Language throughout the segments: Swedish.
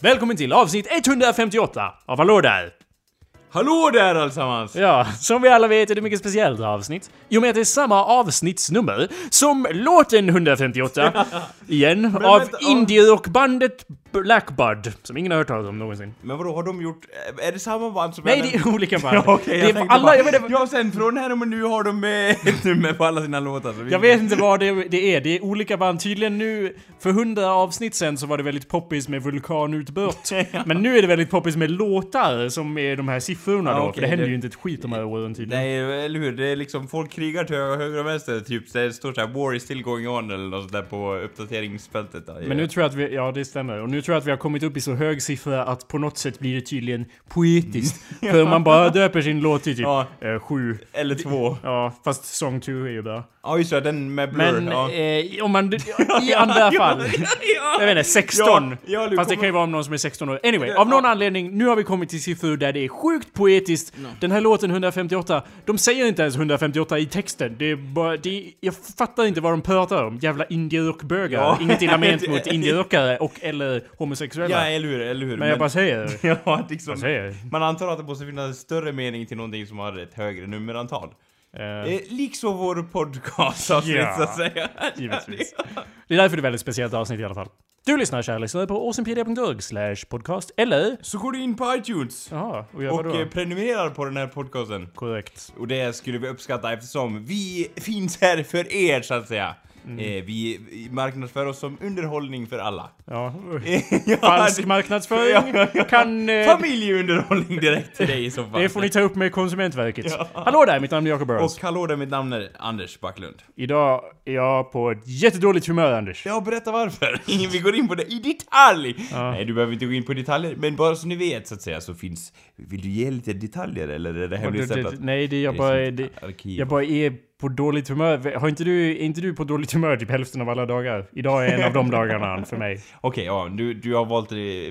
Välkommen till avsnitt 158 av Hallå där! Hallå där allesammans! Ja, som vi alla vet är det mycket speciellt avsnitt. I och med att det är samma avsnittsnummer som låten 158, igen, av vänta, indie-rockbandet Blackbud, som ingen har hört talas om någonsin. Men vadå, har de gjort... Är det samma band som... Nej, det är olika band. Ja, okej, det jag är tänkte alla, bara, jag vet, Ja, sen från här och nu har de eh, ett nummer på alla sina låtar. Så vi- jag vet inte vad det, det är, det är olika band. Tydligen nu, för 100 avsnitt sen så var det väldigt poppis med vulkanutbrott. Men nu är det väldigt poppis med låtar som är de här siffrorna Ja, då, okej, för det händer det- ju inte ett skit de här åren tydligen. Nej, eller hur? Det är liksom, folk krigar till höger och vänster, typ. Det står såhär 'War is still going on' eller något sånt där på uppdateringsfältet. Då. Men nu tror jag att vi, ja det stämmer. Och nu tror jag att vi har kommit upp i så hög siffra att på något sätt blir det tydligen poetiskt. För om man bara döper sin låt till typ Ja. eh, sju. Eller två. Ja, fast Song 2 är ju bra. Ja, just det, den med Blur. Men ja. eh, om man, i andra fall. Jag vet inte, 16. Ja, Fast det kommer- kan ju vara om någon som är 16 år. Anyway, av någon anledning, nu har vi kommit till siffror där det är sjukt poetiskt. Den här låten 158, de säger inte ens 158 i texten. Det är bara, det är, jag fattar inte vad de pratar om. Jävla indie-rockbögar. Ja. Inget illa ment mot indie-rockare och eller homosexuella. Ja, eller hur, eller hur. Men jag bara säger. Ja, liksom, Jag säger. man antar att det måste finnas större mening till någonting som har ett högre nummerantal. Eh, liksom vår podcast avsnitt, Ja, så att säga. givetvis. Det är därför det är väldigt speciellt avsnitt i alla fall. Du lyssnar kära lyssnare på awesomepedia.org podcast eller... Så går du in på iTunes Jaha, och gör och eh, prenumererar på den här podcasten. Korrekt. Och det skulle vi uppskatta eftersom vi finns här för er, så att säga. Mm. Eh, vi marknadsför oss som underhållning för alla. Ja. ja, Falsk marknadsföring Ja, ja, kan... Eh, Familjeunderhållning direkt till dig i så fall. det får ni ta upp med Konsumentverket. Hallå där, mitt namn är Jacob Burrows. Och hallå där, mitt namn är Anders Backlund. Idag är jag på ett jättedåligt humör, Anders. Ja, berätta varför. vi går in på det i detalj. Nej, du behöver inte gå in på detaljer, men bara så ni vet så att säga så finns... Vill du ge lite detaljer eller är det hemligstämplat? Nej, det är jag bara... Det, jag bara är på dåligt humör. Har inte du, är inte du på dåligt humör typ hälften av alla dagar? Idag är en av de dagarna för mig. Okej, ja, du, du har valt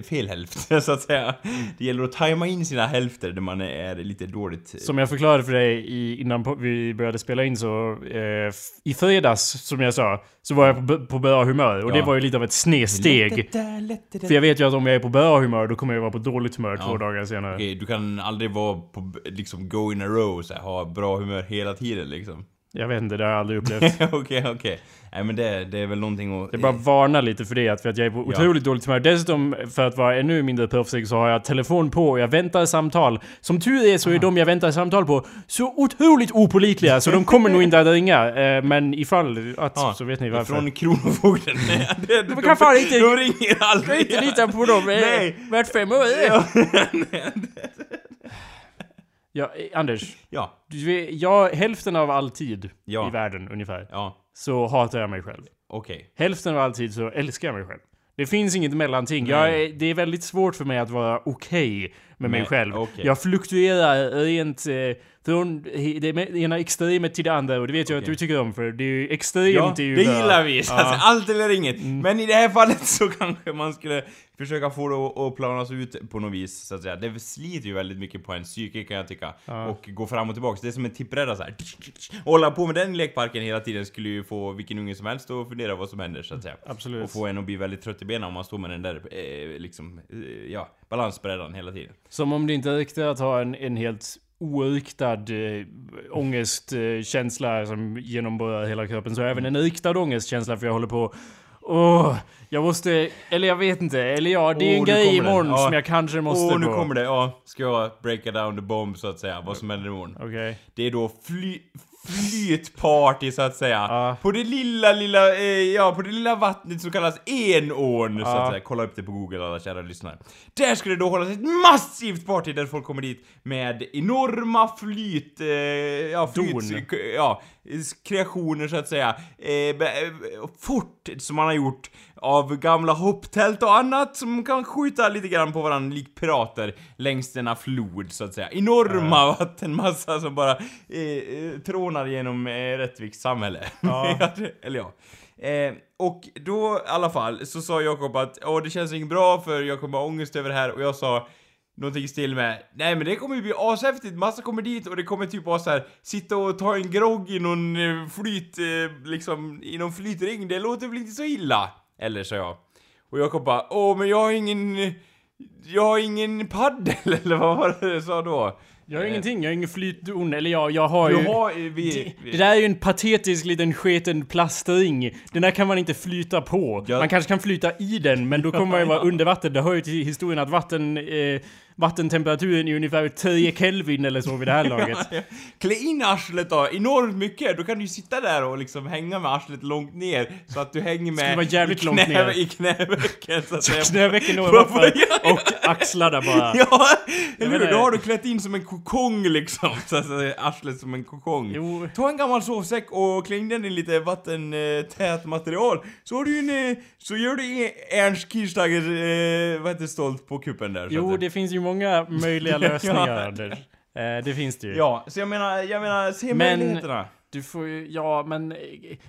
fel hälft, så att säga. Det gäller att tajma in sina hälfter där man är lite dåligt... Som jag förklarade för dig i, innan vi började spela in så... Eh, I fredags, som jag sa, så var jag på, på bra humör. Och Ja. det var ju lite av ett snedsteg. För jag vet ju att om jag är på bra humör, då kommer jag vara på dåligt humör två Ja. dagar senare. Okej, du kan aldrig vara på, liksom, go in a row, så här, ha bra humör hela tiden liksom. Jag vet inte, det har jag aldrig upplevt. Okej, okej. Nej men det, det är väl någonting att... Det är bara varna lite för det, för att jag är på otroligt dåligt humör. Dessutom, för att vara ännu mindre proffsig, så har jag telefon på och jag väntar samtal. Som tur är så är de jag väntar samtal på så otroligt opolitliga så de kommer nog inte att ringa. Eh, Men ifall att, Ja, så vet ni varför. Från Kronofogden. det, de, kan fan inte- De ringer Jag aldrig. kan inte lita på dem. eh, Nej. Vart fem år. Ja. Ja, eh, Anders. ja. Du jag, hälften av all tid Ja. i världen ungefär, Ja. så hatar jag mig själv. Okej. Hälften av all tid så älskar jag mig själv. Det finns inget mellanting. Jag är, det är väldigt svårt för mig att vara okej med mig Nej, själv. okej. Jag fluktuerar rent eh, från det ena extremet till det andra och det vet jag att du tycker om för det är ju extremt Ja, det gillar vi. Ja. Mm. att allt eller inget. Men i det här fallet så kanske man skulle försöka få det att- planas ut på något vis, så att säga. Det sliter ju väldigt mycket på en psyke kan jag tycka. Och gå fram och tillbaka. Det är som en tipprädda så här. Hålla på med den lekparken hela tiden skulle ju få vilken unge som helst att fundera vad som händer, så att säga. Absolut. Och få en att bli väldigt trött i benen om man står med den där, eh, liksom, eh, ja, balansbrädan hela tiden. Som om det inte räckte att ha en, en helt oriktad eh, ångestkänsla som genomborrar hela kroppen så även en riktad ångestkänsla för jag håller på Åh, jag måste, eller jag vet inte, eller ja, det är Åh, en nu grej imorgon Ja. som jag kanske måste Åh, nu på. kommer det. Ja, ska jag breaka down the bomb så att säga, vad som händer imorgon. Okej. Det är då fly, flytparty så att säga. Ja. På det lilla, lilla, eh, ja på det lilla vattnet som kallas Enån så Ja. att säga. Kolla upp det på google alla kära lyssnare. Där ska det då hållas ett massivt party där folk kommer dit med enorma flyt, eh, ja flyt, Don. ja, kreationer så att säga. Eh, fort som man har gjort av gamla hopptält och annat som kan skjuta lite grann på varandra likt pirater längs denna flod så att säga. Enorma vattenmassa som bara eh, eh, trånar genom eh, Rättviks samhälle. Ja. Eller ja. Eh, och då i alla fall så sa Jakob att Åh, det känns inget bra för jag kommer ha ångest över det här och jag sa Någonting i stil med Nej men det kommer ju bli ashäftigt, massa kommer dit och det kommer typ vara så här Sitta och ta en grogg i någon eh, flyt, eh, liksom, i någon flytring, det låter väl inte så illa? Eller sa jag Och Jakob bara Åh, men jag har ingen... Jag har ingen paddel, eller vad var det du sa då? Jag har ingenting, jag har ingen flytdon, eller jag, jag har ju... Har, vi, Det, vi, det där är ju en patetisk liten sketen plastring. Den där kan man inte flyta på. Ja. Man kanske kan flyta i den, men då kommer man ju vara under vatten. Det hör ju till historien att vatten... Eh, vattentemperaturen är ungefär 10 Kelvin eller så vid det här laget. Klä in arslet då, enormt mycket. Då kan du ju sitta där och liksom hänga med arslet långt ner. Så att du hänger med... Vara jävligt i långt ner. I knävecken så att säga. Knävecken når ja, och axlarna bara. Ja, eller hur? Då har du klätt in som en kokong liksom. Så att säga, arslet som en kokong. Jo. Ta en gammal sovsäck och klä in den i lite vattentät material. Så har du en... eh, Så gör du Ernst Kirchsteiger, eh, vad heter det, stolt på kuppen där. Jo, det finns ju många möjliga lösningar, Ja. Anders. Eh, det finns det ju. Ja, så jag menar, jag menar, se Men- möjligheterna. Du får ju, ja men... eh,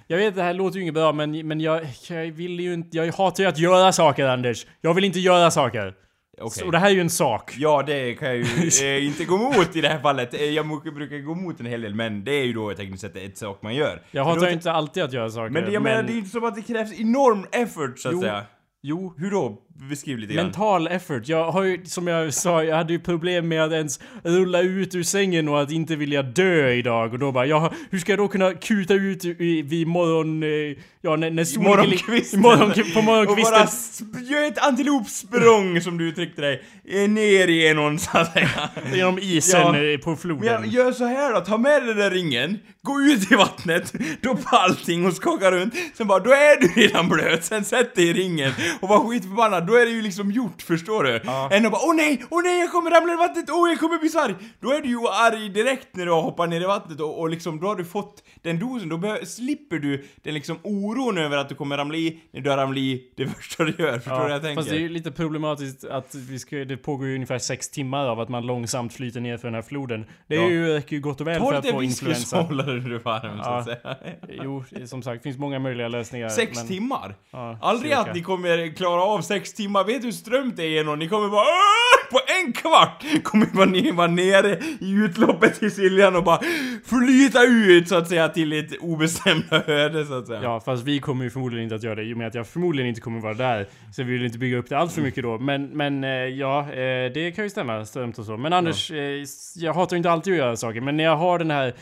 Jag vet det här låter ju inget bra men, men jag, jag vill ju inte, jag hatar ju att göra saker Anders. Jag vill inte göra saker. Okej. Så det här är ju en sak. Ja, det kan jag ju eh, inte gå emot i det här fallet. Eh, Jag brukar gå emot en hel del, men det är ju då tekniskt sett ett sak man gör. Jag hatar ju inte alltid att göra saker. Men jag menar, det är inte som att det krävs enorm effort, så att Jo. säga. Jo, Hur då? Beskriv lite grann. mental effort. Jag har ju, som jag sa, jag hade ju problem med att ens rulla ut ur sängen och att inte vilja dö idag. Och då bara, ja, hur ska jag då kunna kuta ut i, vid morgon... eh, Ja, när, när solen... morgonkvisten. Morgon, på Och bara morgonkvisten. sp- gör ett antilopsprång, som du uttryckte dig, eh, ner igenom, så att säga. Genom isen Ja. eh, på Men floden. jag, gör så här då, ta med den där ringen, gå ut i vattnet, doppa allting och skaka runt, sen bara, då är du redan blöt, sen sätt dig i ringen och var skitförbannad, då är det ju liksom gjort, förstår du? Ja. Än att bara, åh nej, åh nej, jag kommer ramla i vattnet, åh jag kommer bli så arg! Då är du ju arg direkt när du har hoppat ner i vattnet och, och liksom, då har du fått den dosen, då slipper du den liksom oron över att du kommer ramla i, när du har ramlat i det första du gör, förstår du vad jag tänker? fast det är ju lite problematiskt att vi ska, det pågår ju ungefär sex timmar av att man långsamt flyter ner för den här floden. Det är Ja. ju, räcker ju gott och väl Ta för att lite få whisky så influensa. håller du varm, så Ja. att säga. Jo, som sagt, det finns många möjliga lösningar. Sex men- timmar? Ja, Aldrig cirka. att ni kommer klara av sex timmar, vet du hur strömt det är igenom? Ni kommer bara "Åh!" på en kvart kommer bara ni vara nere i utloppet till Siljan och bara flyta ut så att säga till ett obestämda öde så att säga. Ja, fast vi kommer ju förmodligen inte att göra det i och med att jag förmodligen inte kommer vara där. Så vi vill inte bygga upp det allt för mycket då. Men, men eh, ja, eh, det kan ju stämma, strömt och så. Men Anders, eh, jag hatar inte alltid att göra saker. Men när jag har den här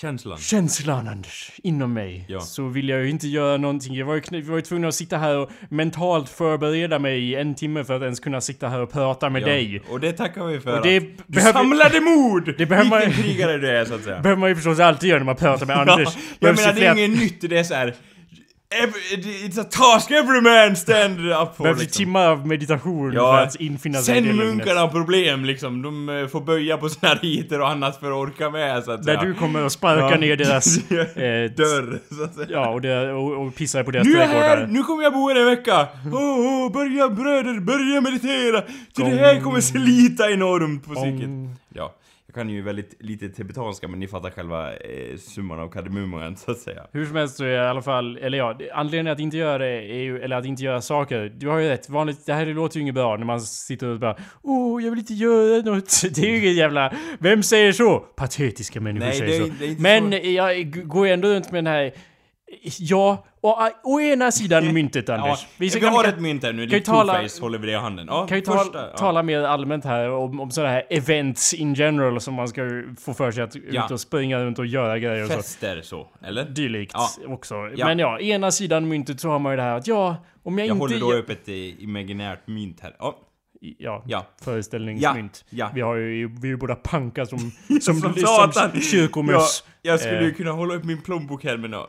Känslan. känslan, Anders, inom mig. Ja. Så vill jag ju inte göra någonting. Jag var ju, vi var ju tvungna att sitta här och mentalt förbereda mig i en timme för att ens kunna sitta här och prata med Ja. dig. Och det tackar vi för. Och det du behöver- samlade mod! Det behöver man- Vilken krigare du är så att säga. behöver man ju förstås alltid göra när man pratar med Anders. Ja, jag menar det är inget nytt, det är så här. Every, it's a task every man stand up for behövs liksom. timmar av meditation Ja. för att infinna sig i det Sen munkarna har problem liksom, de eh, får böja på sina riter och annat för att orka med så att Där du kommer och sparkar Ja. ner deras... eh, Dörr, så att säga. Ja, och, det, och, och pissar på deras Nu är jag här, trädgårdar. nu kommer jag bo här en vecka! Åh, oh, börja bröder, börja meditera! Till det här kommer slita enormt på psyket. Ja, kan ju väldigt lite tibetanska men ni fattar själva eh, summan av kardemumman så att säga. Hur som helst så är jag i alla fall, eller ja, anledningen att inte göra det är ju, eller att inte göra saker. Du har ju rätt, vanligt, det här låter ju inget bra när man sitter och bara Åh, jag vill inte göra något. Det är ju inget jävla... Vem säger så? Patetiska människor Nej, säger det så. det Men så. jag går ju ändå runt med den här... Ja, och å, å ena sidan myntet Anders. Ja, Vi vi, har kan- ett mynt här nu, tala- two-face håller vi det i handen. Ja, kan ju ta, första, ja. tala mer allmänt här om, om sådana här events in general som man ska få för sig att ut och springa runt och göra grejer och så. Fester så, eller? Dylikt också. Men ja, ena sidan myntet så har man ju det här att ja, om jag, Jag inte... håller då upp ett eh, imaginärt mynt här. Ja, Ja, ja. föreställningsmynt. Ja, ja. Vi har ju, vi är ju båda panka som, som, Som som kyrkomöss. Ja, jag skulle ju Eh. kunna hålla upp min plånbok här men ja.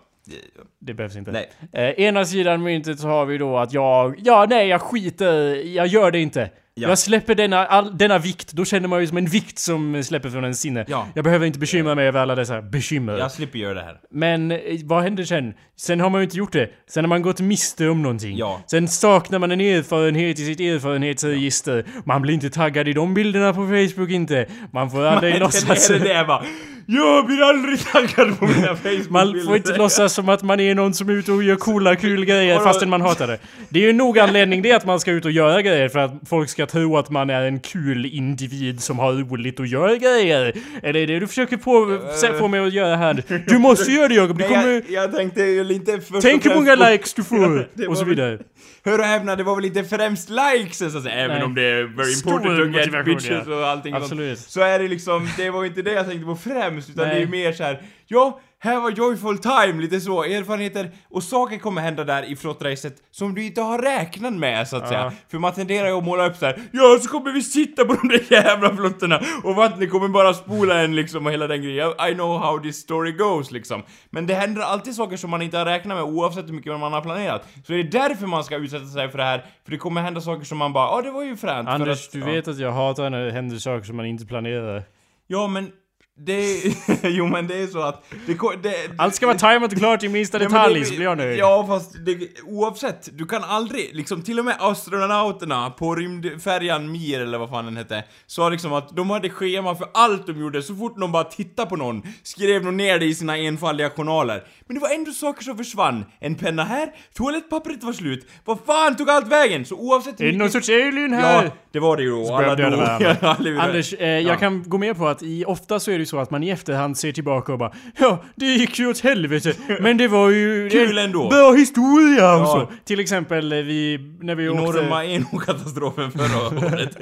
Det behövs inte. Nej. Eh, ena sidan myntet så har vi då att jag, ja nej jag skiter, jag gör det inte. Ja. Jag släpper denna, all, denna vikt, då känner man ju som en vikt som släpper från ens sinne. Ja. Jag behöver inte bekymra mig över alla dessa bekymmer. Jag slipper göra det här. Men eh, vad händer sen? Sen har man ju inte gjort det. Sen har man gått miste om någonting. Ja. Sen saknar man en erfarenhet i sitt erfarenhetsregister. Man blir inte taggad i de bilderna på Facebook inte. Man får aldrig låtsas... det bara? Jag blir aldrig taggad på mina Facebook-bilder. Man får inte låtsas som att man är någon som är ute och gör coola, kul grejer fastän man hatar det. Det är ju nog anledning det att man ska ut och göra grejer för att folk ska tro att man är en kul individ som har roligt och gör grejer? Är det det du försöker på, få mig att göra här? Du måste göra det Jakob, Nej, kommer... jag, jag tänkte ju inte först Tänk hur många likes du får! Och så vidare. Hör och häpna, det var väl inte främst likes så att säga, även Nej. om det är very important to get bitches ja. och allting Absolut. sånt. Så är det liksom, det var inte det jag tänkte på främst, utan Nej. det är ju mer så här. ja, här var joyful time, lite så, erfarenheter och saker kommer hända där i flottracet som du inte har räknat med så att säga. För man tenderar ju att måla upp så här. ja så kommer vi sitta på de där jävla flottorna och vattnet kommer bara spola en liksom och hela den grejen. I know how this story goes liksom. Men det händer alltid saker som man inte har räknat med oavsett hur mycket man har planerat. Så det är därför man ska utsätta sig för det här, för det kommer hända saker som man bara, ja det var ju fränt. Anders, att, du ja. vet att jag hatar när det händer saker som man inte planerar. Ja men, det jo men det är så att, det, det, Allt ska vara tajmat och klart i minsta detalj, det- så blir jag nöjd. Ja fast det, oavsett, du kan aldrig, liksom till och med astronauterna på rymdfärjan Mir eller vad fan den hette, sa liksom att de hade schema för allt de gjorde, så fort någon bara tittade på någon, skrev de ner det i sina enfaldiga journaler. Men det var ändå saker som försvann. En penna här, toalettpappret var slut, vad fan tog allt vägen? Så oavsett Är det någon sorts alien Ja, här? det var det ju då. Alla dog. Ja, Anders, eh, jag Ja. kan gå med på att i, ofta så är det så att man i efterhand ser tillbaka och bara Ja, det gick ju åt helvete, men det var ju Kul ändå." bra historia och Ja. så. Till exempel eh, vi, när vi åkte... Enorma Eno-katastrofen förra året.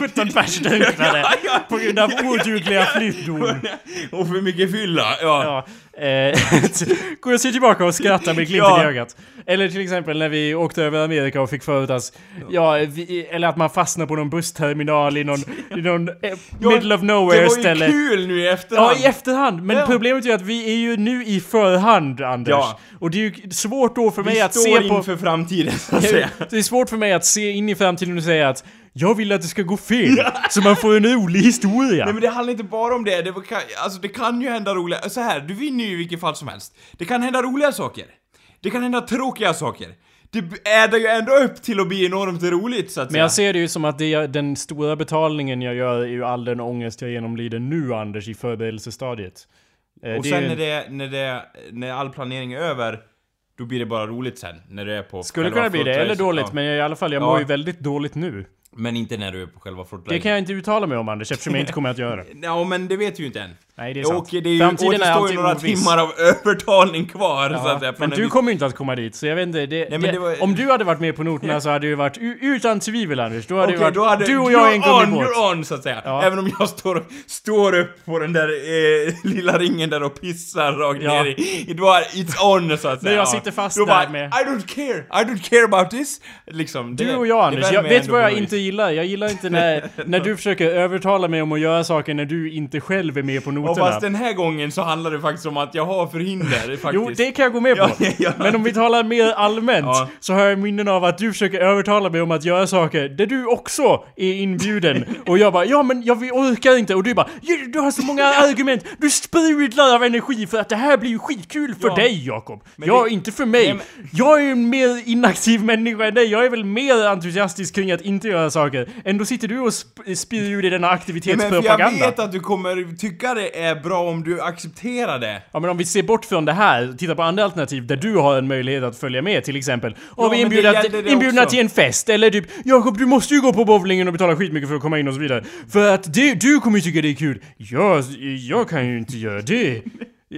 17 pers drunknade på grund av odugliga flyttdon. och för mycket fylla, ja. Ja, går jag se tillbaka och skrattar med glimten Ja. i ögat. Eller till exempel när vi åkte över Amerika och fick för oss, ja, vi, eller att man fastnar på någon bussterminal i någon, i någon eh, middle of Det nowhere var ju ställe. kul nu i efterhand. Ja, i efterhand. Men Ja. problemet är att vi är ju nu i förhand, Anders. Ja. Och det är ju svårt då för mig Vi att står se på... inför framtiden, så att säga. Det är svårt för mig att se in i framtiden och säga att jag vill att det ska gå fel, så man får en rolig historia. Nej men det handlar inte bara om det, det kan, alltså det kan ju hända roliga, så här, du vinner ju i vilket fall som helst. Det kan hända roliga saker. Det kan hända tråkiga saker. Det äder ju ändå upp till att bli enormt roligt så att Men säga. jag ser det ju som att det den stora betalningen jag gör är ju all den ångest jag genomlider nu Anders i förberedelsestadiet. Eh, och det sen ju- när det, när det, när all planering är över, då blir det bara roligt sen, när du är på Skulle kunna bli det, eller dåligt, Ja. men jag, i alla fall, jag Ja. mår ju väldigt dåligt nu. Men inte när du är på själva Det flottracet. kan jag inte uttala mig om Anders, eftersom jag inte kommer att göra det. Ja men det vet vi ju inte än. Nej, det är sant. Och det är ju, Framtiden är återstår ju några oviss. timmar av övertalning kvar så att säga. men du en- kommer ju inte att komma dit, så jag vet inte. Det, men det, det var- Om du hade varit med på noterna så hade det ju varit utan tvivel Anders. Då hade det varit då hade du och jag i en gummibåt. you're on så att säga. Ja. Även om jag står, står upp på den där eh, lilla ringen där och pissar rakt Ja. ner i, då är it's on så att säga. jag Ja. sitter fast då där bara, med- I don't care, I don't care about this. Liksom, det, Du och jag det Anders, jag vet vad jag inte gillar? Jag gillar inte när, när du försöker övertala mig om att göra saker när du inte själv är med på Och noterna. fast den här gången så handlar det faktiskt om att jag har förhinder faktiskt. Jo, det kan jag gå med på. Ja, ja. Men om vi talar mer allmänt Ja. så har jag minnen av att du försöker övertala mig om att göra saker där du också är inbjuden. Och jag bara, ja men jag orkar inte. Och du bara, "Ja, du har så många argument. Du sprudlar av energi för att det här blir ju skitkul för dig Jakob. Men Ja, det- inte för mig. Nej, men- Jag är ju en mer inaktiv människa än dig. Jag är väl mer entusiastisk kring att inte göra saker. Ändå sitter du och sp- spyr ur dig denna Men för jag aktivitetspropaganda. vet att du kommer tycka det är bra om du accepterar det. Ja men om vi ser bort från det här, titta på andra alternativ där du har en möjlighet att följa med till exempel. Ja, Och vi inbjudna, inbjudna till en fest, eller typ Jakob du måste ju gå på bowlingen och betala skitmycket för att komma in och så vidare. För att det, du kommer ju tycka det är kul. Jag, jag kan ju inte göra det.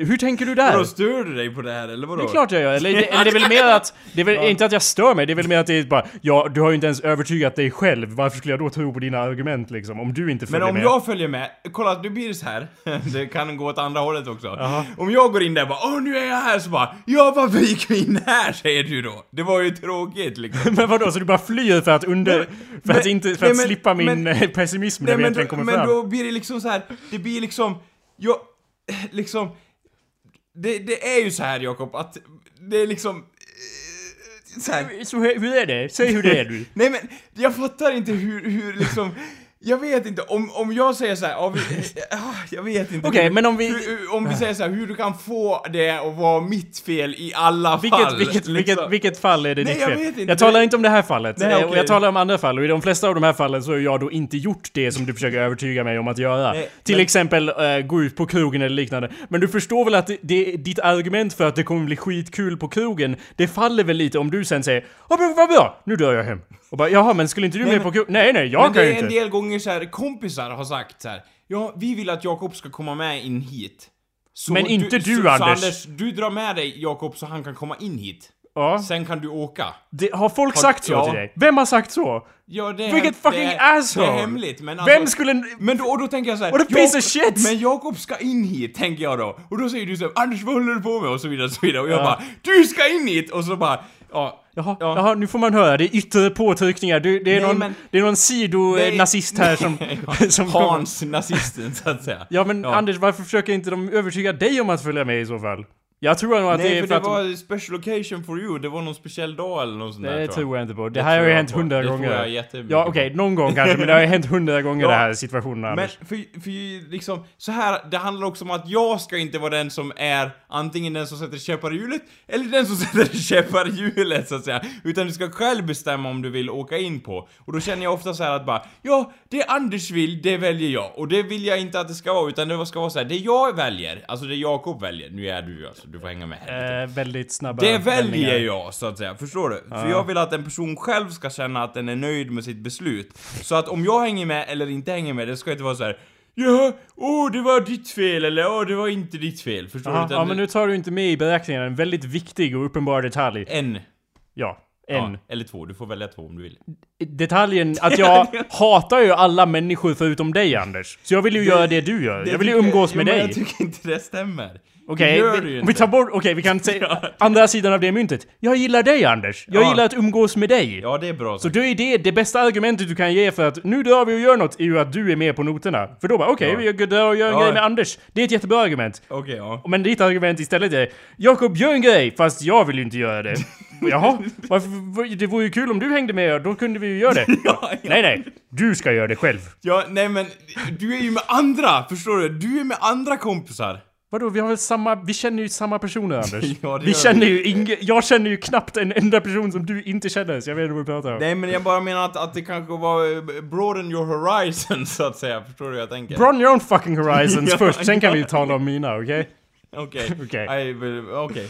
Hur tänker du där? Vadå, stör du dig på det här eller vadå? Det är klart jag gör, eller, det- eller det är väl mer att... Det är väl inte att jag stör mig, det är väl mer att det är bara... Ja, du har ju inte ens övertygat dig själv. Varför skulle jag då tro på dina argument liksom? Om du inte Men följer om med. jag följer med, kolla nu blir så här. det kan gå åt andra hållet också. Jaha. Om jag går in där och bara åh nu är jag här så bara ja varför gick vi in här säger du då? Det var ju tråkigt liksom. Men vadå, så du bara flyr för att under... För men- att inte... För nej, att men- slippa min men- eh, pessimism när vi men, äntligen då, kommer men fram? då blir det liksom så här. det blir liksom, jag, liksom, det, det är ju så här Jakob att det är liksom, eh, så här, Så hur hur är det? Säg hur det är du. Nej men, jag fattar inte hur, hur liksom jag vet inte, om, om jag säger såhär, ja, ah, jag vet inte. Okej, hur- men om vi- Hur, om vi säger såhär, hur du kan få det att vara mitt fel i alla Vilket, fall. vilket, liksom. vilket, vilket fall är det Nej, ditt jag fel? vet inte. Jag talar inte om det här fallet. Nej, Eh, och. Jag talar om andra fall. Och i de flesta av de här fallen så har jag då inte gjort det som du försöker övertyga mig om att göra. Nej, Till men- exempel eh, gå ut på krogen eller liknande. Men du förstår väl att det, det, ditt argument för att det kommer bli skitkul på krogen, det faller väl lite om du sen säger Ja men vad bra, nu drar jag hem. Och bara jaha men skulle inte du Nej, med men- på kurs? Nej nej jag Men kan det ju är en inte. del gånger så här, kompisar har sagt så här. Ja, vi vill att Jakob ska komma med in hit. Så Men inte du, så, Anders. Så Anders, du drar med dig Jakob så han kan komma in hit. Ja. Sen kan du åka. Det, har folk Har- sagt så ja. till dig? Vem har sagt så? Ja, det är Vilket fucking det är, asshole! Det är hemligt, men alltså, Vem skulle... Men då, och då tänker jag så här. What a piece of shit! Men Jakob ska in hit, tänker jag då. Och då säger du så här, Anders vad håller du på med? Och så vidare, och så vidare. Och jag Ja. bara, du ska in hit! Och så bara, ja. Jaha, Ja. jaha, nu får man höra. Det är yttre påtryckningar. Det, det, är, Nej, någon, men- det är någon sido-nazist här som... som kommer- Hans, nazisten, så att säga. Ja men Anders, varför försöker inte de övertyga dig om att följa med i så fall? Jag tror nog att Nej, det är för för det att... de- var special occasion for you. Det var någon speciell dag eller något sånt där, Det tror jag. inte på. Det Det här har ju hänt hundra Det tror gånger. jag jättemycket ja okej, någon gång kanske, men det har ju hänt hundra gånger Ja. det här situationen Men Anders. för, för liksom, så här, det handlar också om att jag ska inte vara den som är antingen den som sätter käppar i hjulet, eller den som sätter käppar i hjulet så att säga. Utan du ska själv bestämma om du vill åka in på. Och då känner jag ofta så här att bara, ja, det Anders vill, det väljer jag. Och det vill jag inte att det ska vara, utan det ska vara så här, det jag väljer, alltså det Jakob väljer, nu är du alltså, du får hänga med här lite. Eh, väldigt snabba Det väljer vändningar. jag, så att säga. Förstår du? För jag vill att en person själv ska känna att den är nöjd med sitt beslut. Så att om jag hänger med eller inte hänger med, det ska inte vara så här. Ja, åh det var ditt fel eller åh det var inte ditt fel. Förstår du? Ja, Utan ja, men nu tar du inte med i beräkningen en väldigt viktig och uppenbar detalj. En. Ja, en. Ja, eller två. Du får välja två om du vill. Detaljen att jag hatar ju alla människor förutom dig Anders. Så jag vill ju göra det du gör. jag vill ju tycker- umgås jo, med men dig. jag tycker inte det stämmer. Okej, Det gör vi, om vi inte. tar bort, okej vi kan säga andra sidan av det myntet. Jag gillar dig Anders. Jag Ja. gillar att umgås med dig. Ja, det är bra. Så det är det, det bästa argumentet du kan ge för att nu drar vi och gör något är ju att du är med på noterna. För då bara okej, Ja. vi drar och gör en Ja. grej med Anders. Det är ett jättebra argument. Okej, ja. Men ditt argument istället är Jakob, gör en grej! Fast jag vill ju inte göra det. Jaha, varför, det vore ju kul om du hängde med och då kunde vi ju göra det. Ja, ja. Nej, nej. Du ska göra det själv. Ja, nej men du är ju med andra, förstår du? Du är med andra kompisar. Vadå, vi har väl samma... Vi känner ju samma personer Anders. Ja, vi känner ju ingen... Jag känner ju knappt en enda person som du inte känner, så jag vet inte vad du pratar om. Nej men jag bara menar att, att det kanske var eh, broaden your horizon så att säga, förstår du hur jag tänker? Broaden your own fucking horizons Ja, först, sen kan ja. vi tala om mina, okej? Okej. Okej. Okej.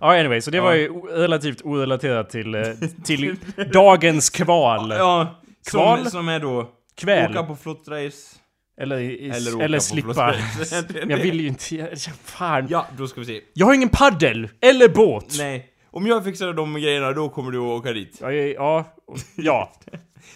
Ja, anyway, så det var ju relativt orelaterat till, eh, till dagens kval. Ja, Kval? som, som är då... Kväl. Åka på flottrace. Eller, i, Eller eller, slippa. jag vill ju inte... Fan. Ja, då ska vi se. Jag har ingen paddel eller båt. Nej. Om jag fixar de grejerna, då kommer du att åka dit. Ja, ja, ja.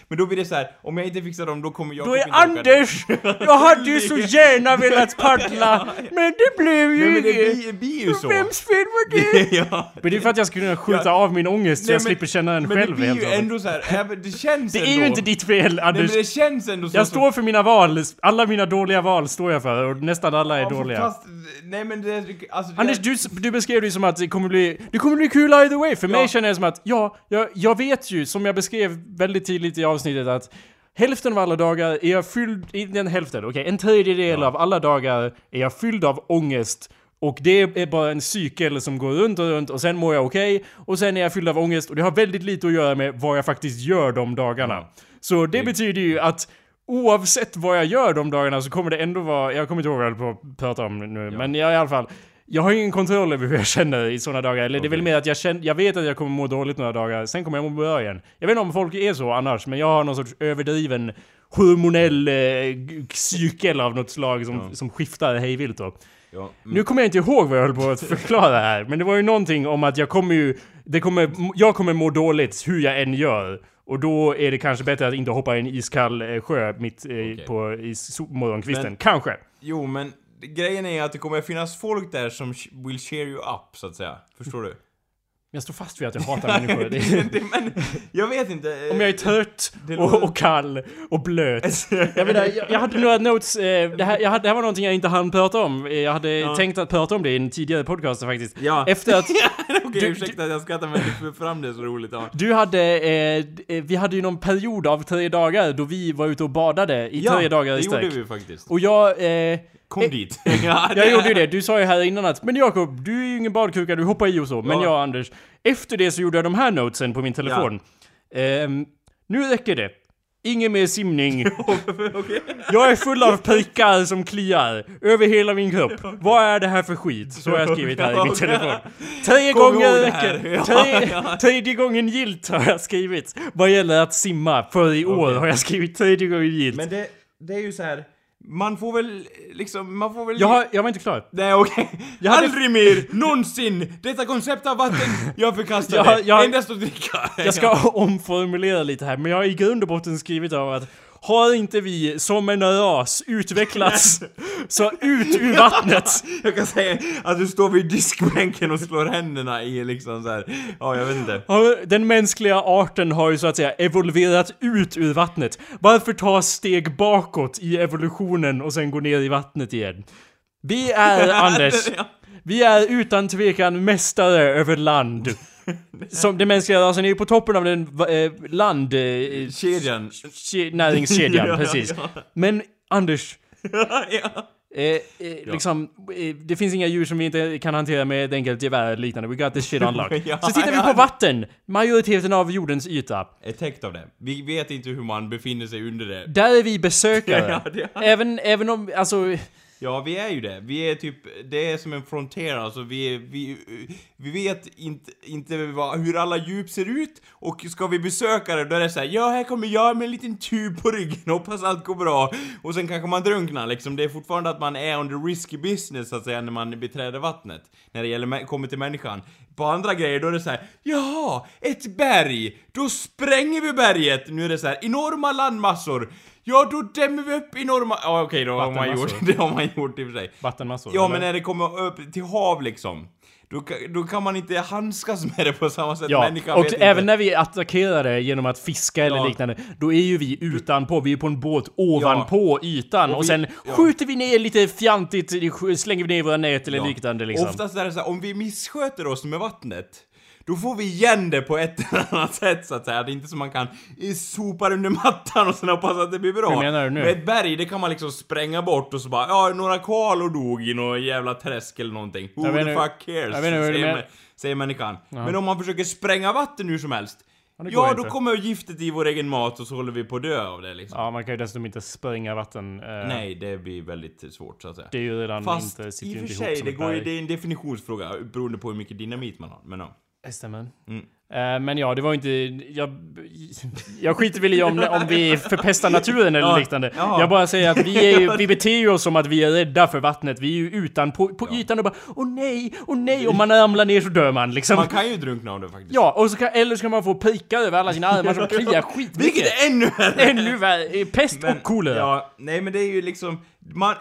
Men då blir det så här, om jag inte fixar dem, då kommer jag Då är Anders! Jag hade ju så gärna velat paddla, men det blev ju Nej men det blir, blir ju så. Vems fel var det? ja. Men det är för att jag ska kunna skjuta Ja. av min ångest så Nej, jag men- slipper känna den Men det själv blir helt ju enkelt. ändå så här, det känns Det ändå... är ju inte ditt fel Nej Anders. men det känns ändå så Jag står för mina val. Alla mina dåliga val står jag för och nästan alla är Ja, dåliga. Fast, nej men det... Alltså, det Anders, du, du beskrev det som att det kommer bli, det kommer bli kul either way. För Ja. mig känner jag som att, ja, jag, jag vet ju, som jag beskrev väldigt tidigt i avsnittet att Hälften av alla dagar är jag fylld, inte en hälften, okej, en tredjedel av alla dagar är jag fylld av ångest. Och det är bara en cykel som går runt och runt och sen mår jag okej. och sen är jag fylld av ångest och det har väldigt lite att göra med vad jag faktiskt gör de dagarna. Ja. Så det betyder ju att oavsett vad jag gör de dagarna så kommer det ändå vara, jag kommer inte ihåg vad jag höll på att prata om nu, men jag, i alla fall. Jag har ingen kontroll över hur jag känner i sådana dagar. Eller det är väl mer att jag, känner, jag vet att jag kommer må dåligt några dagar, sen kommer jag må bra igen. Jag vet inte om folk är så annars, men jag har någon sorts överdriven hormonell eh, cykel av något slag som, Ja. som skiftar hejvilt då. Ja, Nu kommer jag inte ihåg vad jag höll på att förklara här, men det var ju någonting om att jag kommer ju... Det kommer, jag kommer må dåligt hur jag än gör. Och då är det kanske bättre att inte hoppa i en iskall eh, sjö mitt eh, på i so- morgonkvisten. Men- Kanske. Jo, men grejen är att det kommer finnas folk där som will cheer you up, så att säga. Förstår du? Jag står fast vid att jag hatar människor. Det, det, men, jag vet inte. eh, om jag är trött Det och, och kall och blöt. Jag, menar, jag, jag hade några notes, eh, det, här, jag det här var någonting jag inte hann prata om. Eh, Jag hade Ja. tänkt att prata om det i en tidigare podcast faktiskt. Ja. Efter att Okej, Du- ursäkta att jag skrattar men du fram det så roligt. Ja. du hade, eh, eh, vi hade ju någon period av tre dagar då vi var ute och badade i ja, tre dagar det i sträck. gjorde vi faktiskt. Och jag, eh, Kom Eh, dit. ja, jag gjorde ju det. Du sa ju här innan att Men Jakob, du är ju ingen badkruka, du hoppar i och så. Men Ja. jag Anders, efter det så gjorde jag de här notesen på min telefon. Ehm, nu räcker det. Ingen mer simning. Jag är full av pikar som kliar över hela min kropp. Vad är det här för skit? Så har jag skrivit här i min telefon. Tre Kom gånger räcker. Ja, Tre, ja. Tredje gången gilt har jag skrivit. Vad gäller att simma. För i år har jag skrivit tredje gången gilt. Men det, det är ju så här. Man får väl liksom, man får väl... Jag, har, jag var inte klar. Nej okej. Hade- Aldrig mer, någonsin! Detta koncept av vatten, jag förkastar Jag- det. jag- Endast att dricka. Jag ska omformulera lite här, men jag har i grund och botten skrivit av att har inte vi som en ras utvecklats så ut ur vattnet? Jag kan säga att du står vid diskbänken och slår händerna i liksom så här. ja jag vet inte. Den mänskliga arten har ju så att säga evolverat ut ur vattnet. Varför ta steg bakåt i evolutionen och sen gå ner i vattnet igen? Vi är, Anders, vi är utan tvekan mästare över land. Som den mänskliga rasen är ju på toppen av den eh, land... Eh, Kedjan. ke- näringskedjan, Ja, precis. ja. Men Anders, ja. Eh, eh, liksom, eh, det finns inga djur som vi inte kan hantera med ett enkelt gevär eller liknande. We got this shit on lock. Ja, Så tittar vi ja. på vatten, majoriteten av jordens yta. Är täckt av det. Vi vet inte hur man befinner sig under det. Där är vi besökare. Ja, Även, även om, alltså... Ja, vi är ju det. Vi är typ, det är som en frontier, alltså vi, är, vi, vi vet inte, inte vad, hur alla djup ser ut och ska vi besöka det då är det såhär ja här kommer jag med en liten tub på ryggen, hoppas allt går bra. Och sen kanske man drunknar liksom, det är fortfarande att man är on the risky business så att säga när man beträder vattnet. När det gäller, kommer till människan. På andra grejer då är det så här, jaha, ett berg, då spränger vi berget. Nu är det så här, enorma landmassor. Ja, då dämmer vi upp enorma... Ja, okej, då har man gjort. Det har man gjort i och för sig. Vattenmassor. Ja, eller? men när det kommer upp till hav liksom. Då, då kan man inte handskas med det på samma sätt. Ja, Människan och även inte. när vi attackerar det genom att fiska eller Ja. liknande, då är ju vi utanpå, vi är på en båt ovanpå ytan och, vi- sen ja. skjuter vi ner lite fjantigt, slänger vi ner våra nät eller Ja. liknande liksom. Oftast är det så här, om vi missköter oss med vattnet, då får vi igen det på ett eller annat sätt så att säga. Det är inte som man kan sopa det under mattan och sen hoppas att det blir bra. Hur menar du nu? Med ett berg, det kan man liksom spränga bort och så bara, ja, några koalor dog i något jävla träsk eller någonting. Who the inte- fuck cares? jag vet inte säger, men- säger människan. Men om man försöker spränga vatten hur som helst, Ja, ja, inte. då kommer giftet i vår egen mat och så håller vi på att dö av det liksom. Ja, man kan ju dessutom inte spränga vatten. eh, Nej, det blir väldigt svårt så att säga. Det är ju redan Fast inte, sitter i och för inte sig, det, går ju, det är en definitionsfråga beroende på hur mycket dynamit man har. Men ja. Det stämmer. Mm. Eh, men ja, det var inte... Jag, jag skiter väl i om, om vi förpestar naturen eller Ja, liknande. ja. Jag bara säger att vi, är vi beter oss som att vi är rädda för vattnet. Vi är ju utan på, på ytan och bara Åh nej, åh nej! Om man ramlar ner så dör man liksom. Man kan ju drunkna av det faktiskt. Ja, och så kan, eller så kan man få prickar över alla sina armar som kliar skitmycket. Vilket är ännu värre! Ännu värre! Pest och kolera. Ja, nej men det är ju liksom... Man,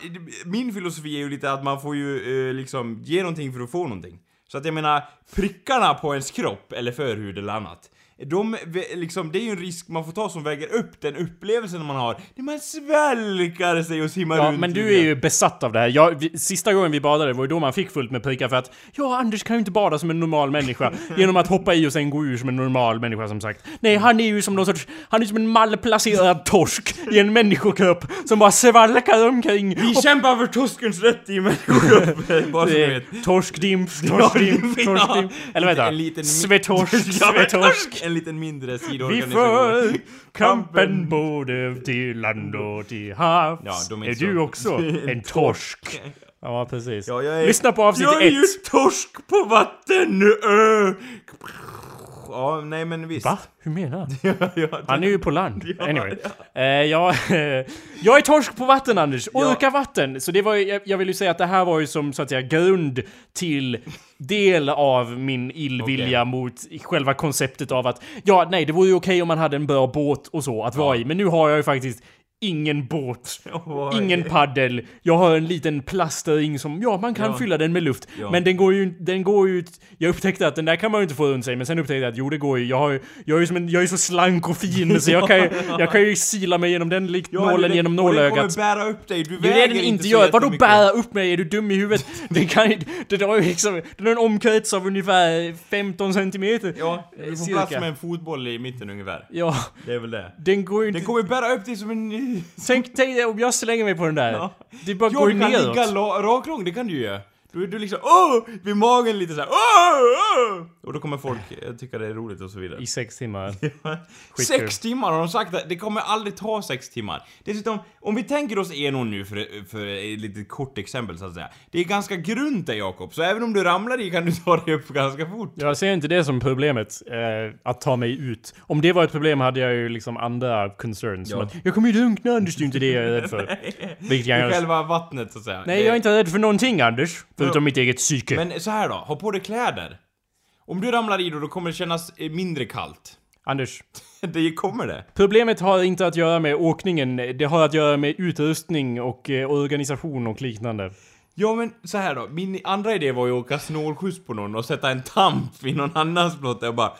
min filosofi är ju lite att man får ju eh, liksom ge någonting för att få någonting. Så att jag menar, prickarna på ens kropp, eller förhud eller annat. De, liksom, det är ju en risk man får ta som väger upp den upplevelsen man har när man svalkar sig och simmar Ja, runt. men du är ju besatt av det här. Jag, vi, sista gången vi badade var ju då man fick fullt med prickar för att Ja, Anders kan ju inte bada som en normal människa genom att hoppa i och sen gå ur som en normal människa som sagt. Nej, han är ju som någon sorts... Han är som en malplacerad torsk i en människokropp som bara svalkar omkring. Vi kämpar för torskens rätt i människokroppen, bara så ni vet. är Torskdimf, torskdimf, Ja. Eller vänta. Svetorsk, svetorsk. En liten mindre Vi sidoorganisation. för kampen både till land och till havs. Ja, de är är du så- också en torsk? Ja, precis. Ja, är, Lyssna på avsnitt Jag är ju ett. torsk på vatten! Ö. Ja, nej men visst. Va? Hur menar ja, Han är ju på land. Anyway. Eh, jag, jag är torsk på vatten Anders. Ja. Orkar vatten. Så det var ju, jag, jag vill ju säga att det här var ju som så att säga grund till del av min illvilja mot själva konceptet av att ja, nej, det vore ju okej om man hade en bra båt och så att vara i. Men nu har jag ju faktiskt ingen båt, Oj. ingen paddel. Jag har en liten plastring som, ja, man kan Ja. fylla den med luft. Ja. Men den går ju, den går ju jag upptäckte att den där kan man ju inte få runt sig, men sen upptäckte jag att jo, det går ju. Jag, har, jag, är ju som en, jag är så slank och fin så jag kan ju, jag kan ju sila mig genom den likt nålen det- genom och Den nålögat. kommer bära upp dig, du väger det den inte så gör. Vadå bära upp mig? Är du dum i huvudet? Den kan det drar ju liksom, den har en omkrets av ungefär 15 centimeter. Ja, du får Cirka. plats med en fotboll i mitten ungefär. Ja, Det är väl det. den går ju Den inte... kommer bära upp dig som en... Tänk, dig om jag slänger mig på den där. Ja. Det bara Ja, går ju du kan neråt. ligga raklång, det kan du ju göra. Då är du liksom åh! Vid magen lite såhär åh! åh! Och då kommer folk eh, tycka det är roligt och så vidare. I sex timmar. Sex timmar har de sagt att det kommer aldrig ta sex timmar. Dessutom, om vi tänker oss Enon nu för, för ett litet kort exempel så att säga. Det är ganska grunt där Jakob, så även om du ramlar i kan du ta dig upp ganska fort. Jag ser inte det som problemet, eh, att ta mig ut. Om det var ett problem hade jag ju liksom andra concerns. Som Ja. att, jag kommer ju drunkna Anders, det är inte det jag är rädd för. Vilket jag... själva vattnet så att säga. Nej, jag är inte rädd för någonting Anders. Förutom mitt eget psyke. Men så här då, ha på dig kläder. Om du ramlar i då, då kommer det kännas eh, mindre kallt. Anders, Det kommer det. Problemet har inte att göra med åkningen, det har att göra med utrustning och eh, organisation och liknande. Ja men så här då, min andra idé var ju att åka snålskjuts på någon och sätta en tamp i någon annans flotte och bara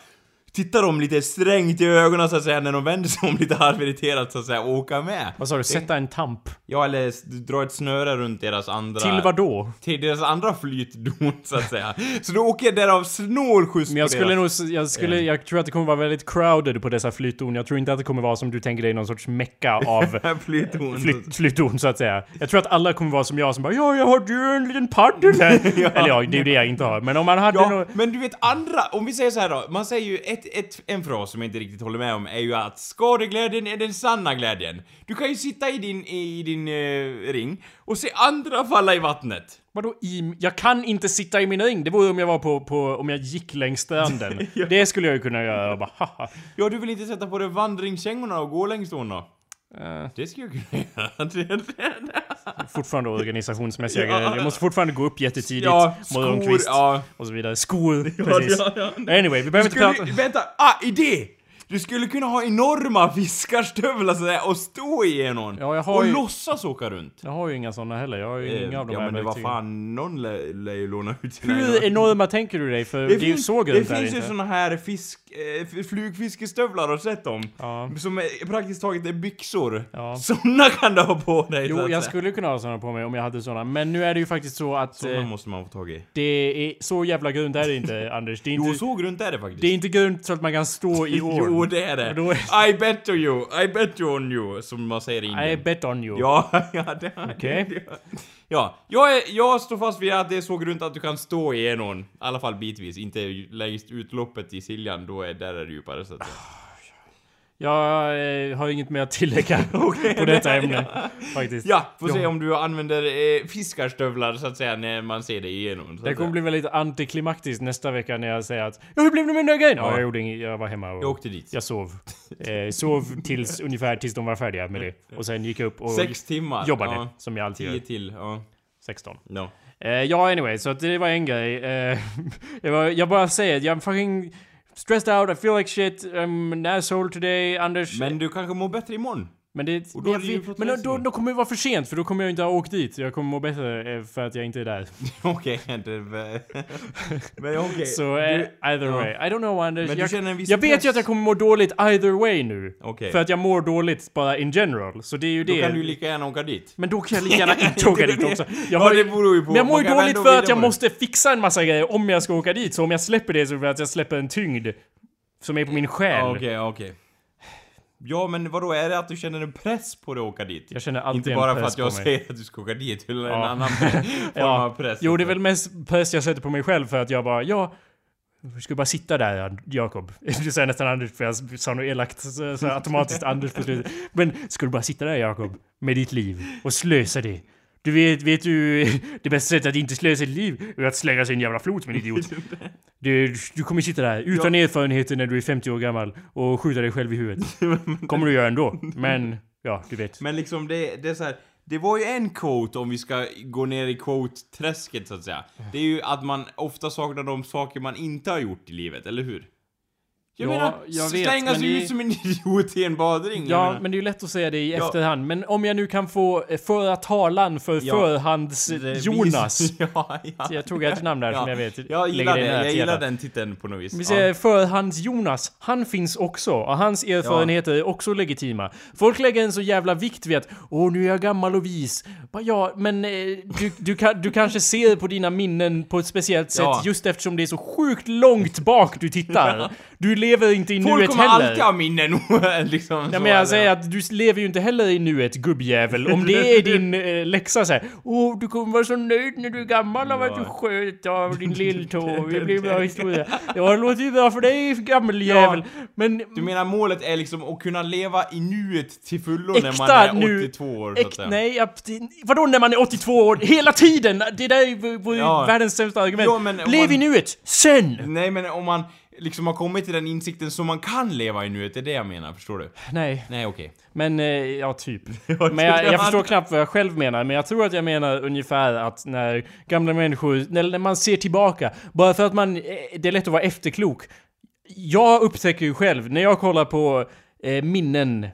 titta dem lite strängt i ögonen så att säga när de vänder sig om lite halvirriterat så att säga och åka med. Vad sa du? Sätta en tamp? Ja eller dra ett snöre runt deras andra... Till vad då? Till deras andra flytdon så att säga. Så då åker jag därav snålskjuts Men jag på skulle deras... nog, jag skulle, jag tror att det kommer vara väldigt crowded på dessa flytdon. Jag tror inte att det kommer vara som du tänker dig någon sorts mecka av flytdon. flytt, flyttdon så att säga. Jag tror att alla kommer vara som jag som bara ja, jag har ju en liten paddel här. Eller ja, det är ju det jag inte har. Men om man hade Ja, nog... men du vet andra, om vi säger så här då, man säger ju ett, ett, en fras som jag inte riktigt håller med om är ju att skadeglädjen är den sanna glädjen. Du kan ju sitta i din, i din eh, ring och se andra falla i vattnet. Vadå i... Jag kan inte sitta i min ring. Det vore om jag var på, på om jag gick längs stranden. Ja. Det skulle jag ju kunna göra och bara haha. Ja, du vill inte sätta på dig vandringskängorna och gå längs då? Eh, Det skulle jag kunna göra. Det- det- fortfarande organisationsmässiga Ja. grejer. Jag måste fortfarande gå upp jättetidigt. Ja, skor, morgonkvist ja. och så vidare. Skor, precis. ja, ja. Anyway, vi behöver inte Skulle, prata... vänta, ah, idé! Du skulle kunna ha enorma fiskarstövlar sådär och stå igenom. Ja, jag har och ju- låtsas åka runt. Jag har ju inga såna heller. Jag har ju inga av de Eh, ja här men det var verktygen. fan, någon lär ju låna ut sina Hur enorma tänker du dig? För det, är ju så det grunt här finns ju inte. såna här fisk, eh, flugfiskestövlar, du sett dem? Ja. Som är, praktiskt taget är byxor. Ja. Såna kan du ha på dig Jo, jag skulle kunna ha såna på mig om jag hade såna. Men nu är det ju faktiskt så att Såna eh, måste man få tag i. det är så jävla grunt är det inte, Anders. Det är Jo, inte, så grunt är det faktiskt. det är inte grunt så att man kan stå i ån. Jo, det är det. Och är- I bet you, I bet you on you, som man säger i I Indien. bet on you. Ja, ja, det Okej. Ja, jag, är, jag står fast vid att det är så grunt att du kan stå i någon. I alla fall bitvis, inte längst utloppet i Siljan, då är där är det djupare så att säga. Jag eh, har inget mer att tillägga på detta ämne. Faktiskt. Ja, får se Ja. om du använder eh, fiskarstövlar så att säga när man ser det igenom. Det kommer bli väldigt antiklimaktiskt nästa vecka när jag säger att Ja, hur blev det med den där grejen? Ja, Ja. jag gjorde inget. Jag var hemma och... Jag åkte dit. Jag sov. Eh, sov tills ungefär tills de var färdiga med det. Och sen gick jag upp och Sex timmar. jobbade. Ja, Som jag alltid tio gör. till, ja. 16. No. Eh, ja, anyway, så det var en grej. Eh, jag, var, jag bara säger, jag fucking stressed out, I feel like shit, I'm an asshole today, Anders. Men du kanske mår bättre imorgon? Men det, och då det jag- men då, då, då kommer det vara för sent, för då kommer jag inte ha åkt dit. Jag kommer må bättre eh, för att jag inte är där. Okej, det... Men okej. Så eh, Du- either ja. way. I don't know Anders. Men du jag, känner en viss jag vet ju press. att jag kommer må dåligt either way nu. Okej. För att jag mår dåligt bara in general. Så det är ju Då det. kan du lika gärna åka dit. Men då kan jag lika gärna inte åka dit också. Jag Ja, har ju- det beror ju på. Men jag mår ju dåligt för att jag måste fixa en massa grejer om jag ska åka dit. Så om jag släpper det så är det för att jag släpper en tyngd. Som är på min själ. Ja, Okej, okej. Ja, men vadå, är det att du känner en press på dig att åka dit? Jag känner alltid Inte en bara för press att jag säger att du ska åka dit, eller en Ja. annan form Ja. av press. Jo, det är väl mest press jag sätter på mig själv för att jag bara, ja... Du ska bara sitta där, Jakob. Du säger nästan Anders, för jag sa något elakt, så, så automatiskt Anders på slutet. Men ska du bara sitta där, Jakob, med ditt liv och slösa det? Du vet, vet du, det bästa sättet att inte slösa sitt liv är att slänga sig i en jävla flod som en idiot. Du, du kommer sitta där utan erfarenheter när du är 50 år gammal och skjuta dig själv i huvudet. kommer du göra ändå. Men, ja, du vet. Men liksom, det, det är så här. Det var ju en quote om vi ska gå ner i quote-träsket så att säga. Det är ju att man ofta saknar de saker man inte har gjort i livet, eller hur? Jag Ja, menar, jag vet, slänga men det- ut som en idiot i en badring. Ja, men det är ju lätt att säga det i Ja. efterhand. Men om jag nu kan få eh, föra talan för Ja. förhands-Jonas. ja, ja. Jag tog ett namn där som jag vet Jag gillar det jag gillar den titeln på något vis. Vi säger förhands-Jonas, han finns också och hans erfarenheter är också legitima. Folk lägger en så jävla vikt vid att åh nu är jag gammal och vis. Bara, ja, men eh, du, du, kan, du kanske ser på dina minnen på ett speciellt sätt just eftersom det är så sjukt långt bak du tittar. Du lever inte i Folk nuet kommer heller. alltid ha minnen, liksom. Ja, men jag säger att du lever ju inte heller i nuet, gubbjävel. Om det är din eh, läxa såhär. Åh, du kommer vara så nöjd när du är gammal av att du sköt av din lilltå. Det blir bra historia. Ja, det låter ju bra för dig, gammeljävel. Men... Du menar målet är liksom att kunna leva i nuet till fullo när man är 82 nu- år, Äk, nej, vadå när man är 82 år? Hela tiden! Det där är ju- Ja. världens sämsta argument. Om Lev i man- nuet, sen! Nej, men om man liksom har kommit till den insikten så man kan leva i nuet, det är det jag menar, förstår du? Nej, Nej, okej. men eh, ja, typ. Men jag, jag förstår knappt vad jag själv menar, men jag tror att jag menar ungefär att när gamla människor, när, när man ser tillbaka, bara för att man, eh, det är lätt att vara efterklok. Jag upptäcker ju själv, när jag kollar på eh, minnen,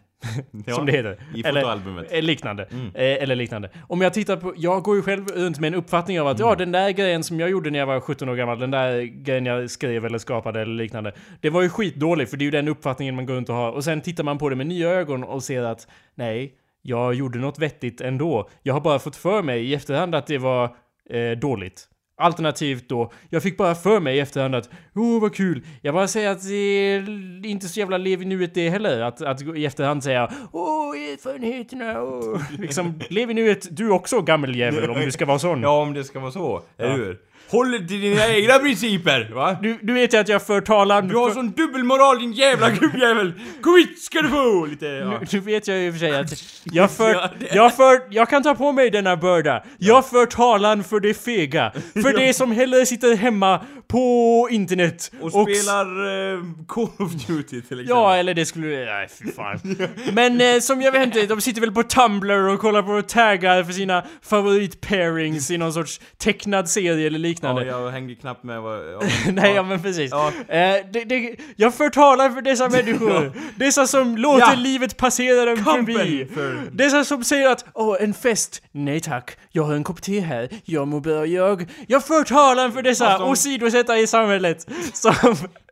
Ja, som det heter. i eller, fotoalbumet. eh, liknande. Eh, eller liknande. Om jag tittar på, jag går ju själv runt med en uppfattning av att ja, den där grejen som jag gjorde när jag var 17 år gammal, den där grejen jag skrev eller skapade eller liknande. Det var ju skitdåligt, för det är ju den uppfattningen man går runt och har. Och sen tittar man på det med nya ögon och ser att nej, jag gjorde något vettigt ändå. Jag har bara fått för mig i efterhand att det var eh, dåligt. Alternativt då, jag fick bara för mig i efterhand att åh vad kul. Jag bara säger att det är inte så jävla lev i nuet det heller. Att, att i efterhand säga åh erfarenheterna, åh. Liksom, lev i nuet du också gammeljävel om du ska vara sån. Ja, om det ska vara så, eller hur? Håll dig till dina egna principer, va? Du, du vet ju att jag för talan... Du har för, sån dubbelmoral din jävla gubbjävel! Kom hit ska du få! Lite, ja. nu, nu vet jag ju för sig att jag för, jag för, jag kan ta på mig denna börda. Jag för talan för det fega. För det som hellre sitter hemma på internet Och s- spelar eh, Call of Duty till exempel. Ja, eller det skulle... Nej, fy fan. Men eh, som jag vet inte, de sitter väl på Tumblr och kollar på taggar för sina favorit-pairings i någon sorts tecknad serie eller Ja, liknande. jag hängde knappt med vad... Ja, Nej, ja men precis. Ja. Eh, det, det, jag förtalar för dessa människor. Dessa som låter Ja. livet passera dem Kampen förbi. för- Dessa som säger att åh, en fest. Nej tack, jag har en kopp te här. Jag mår bra jag. Jag förtalar för dessa Fast de- åsidosättare i samhället. Som,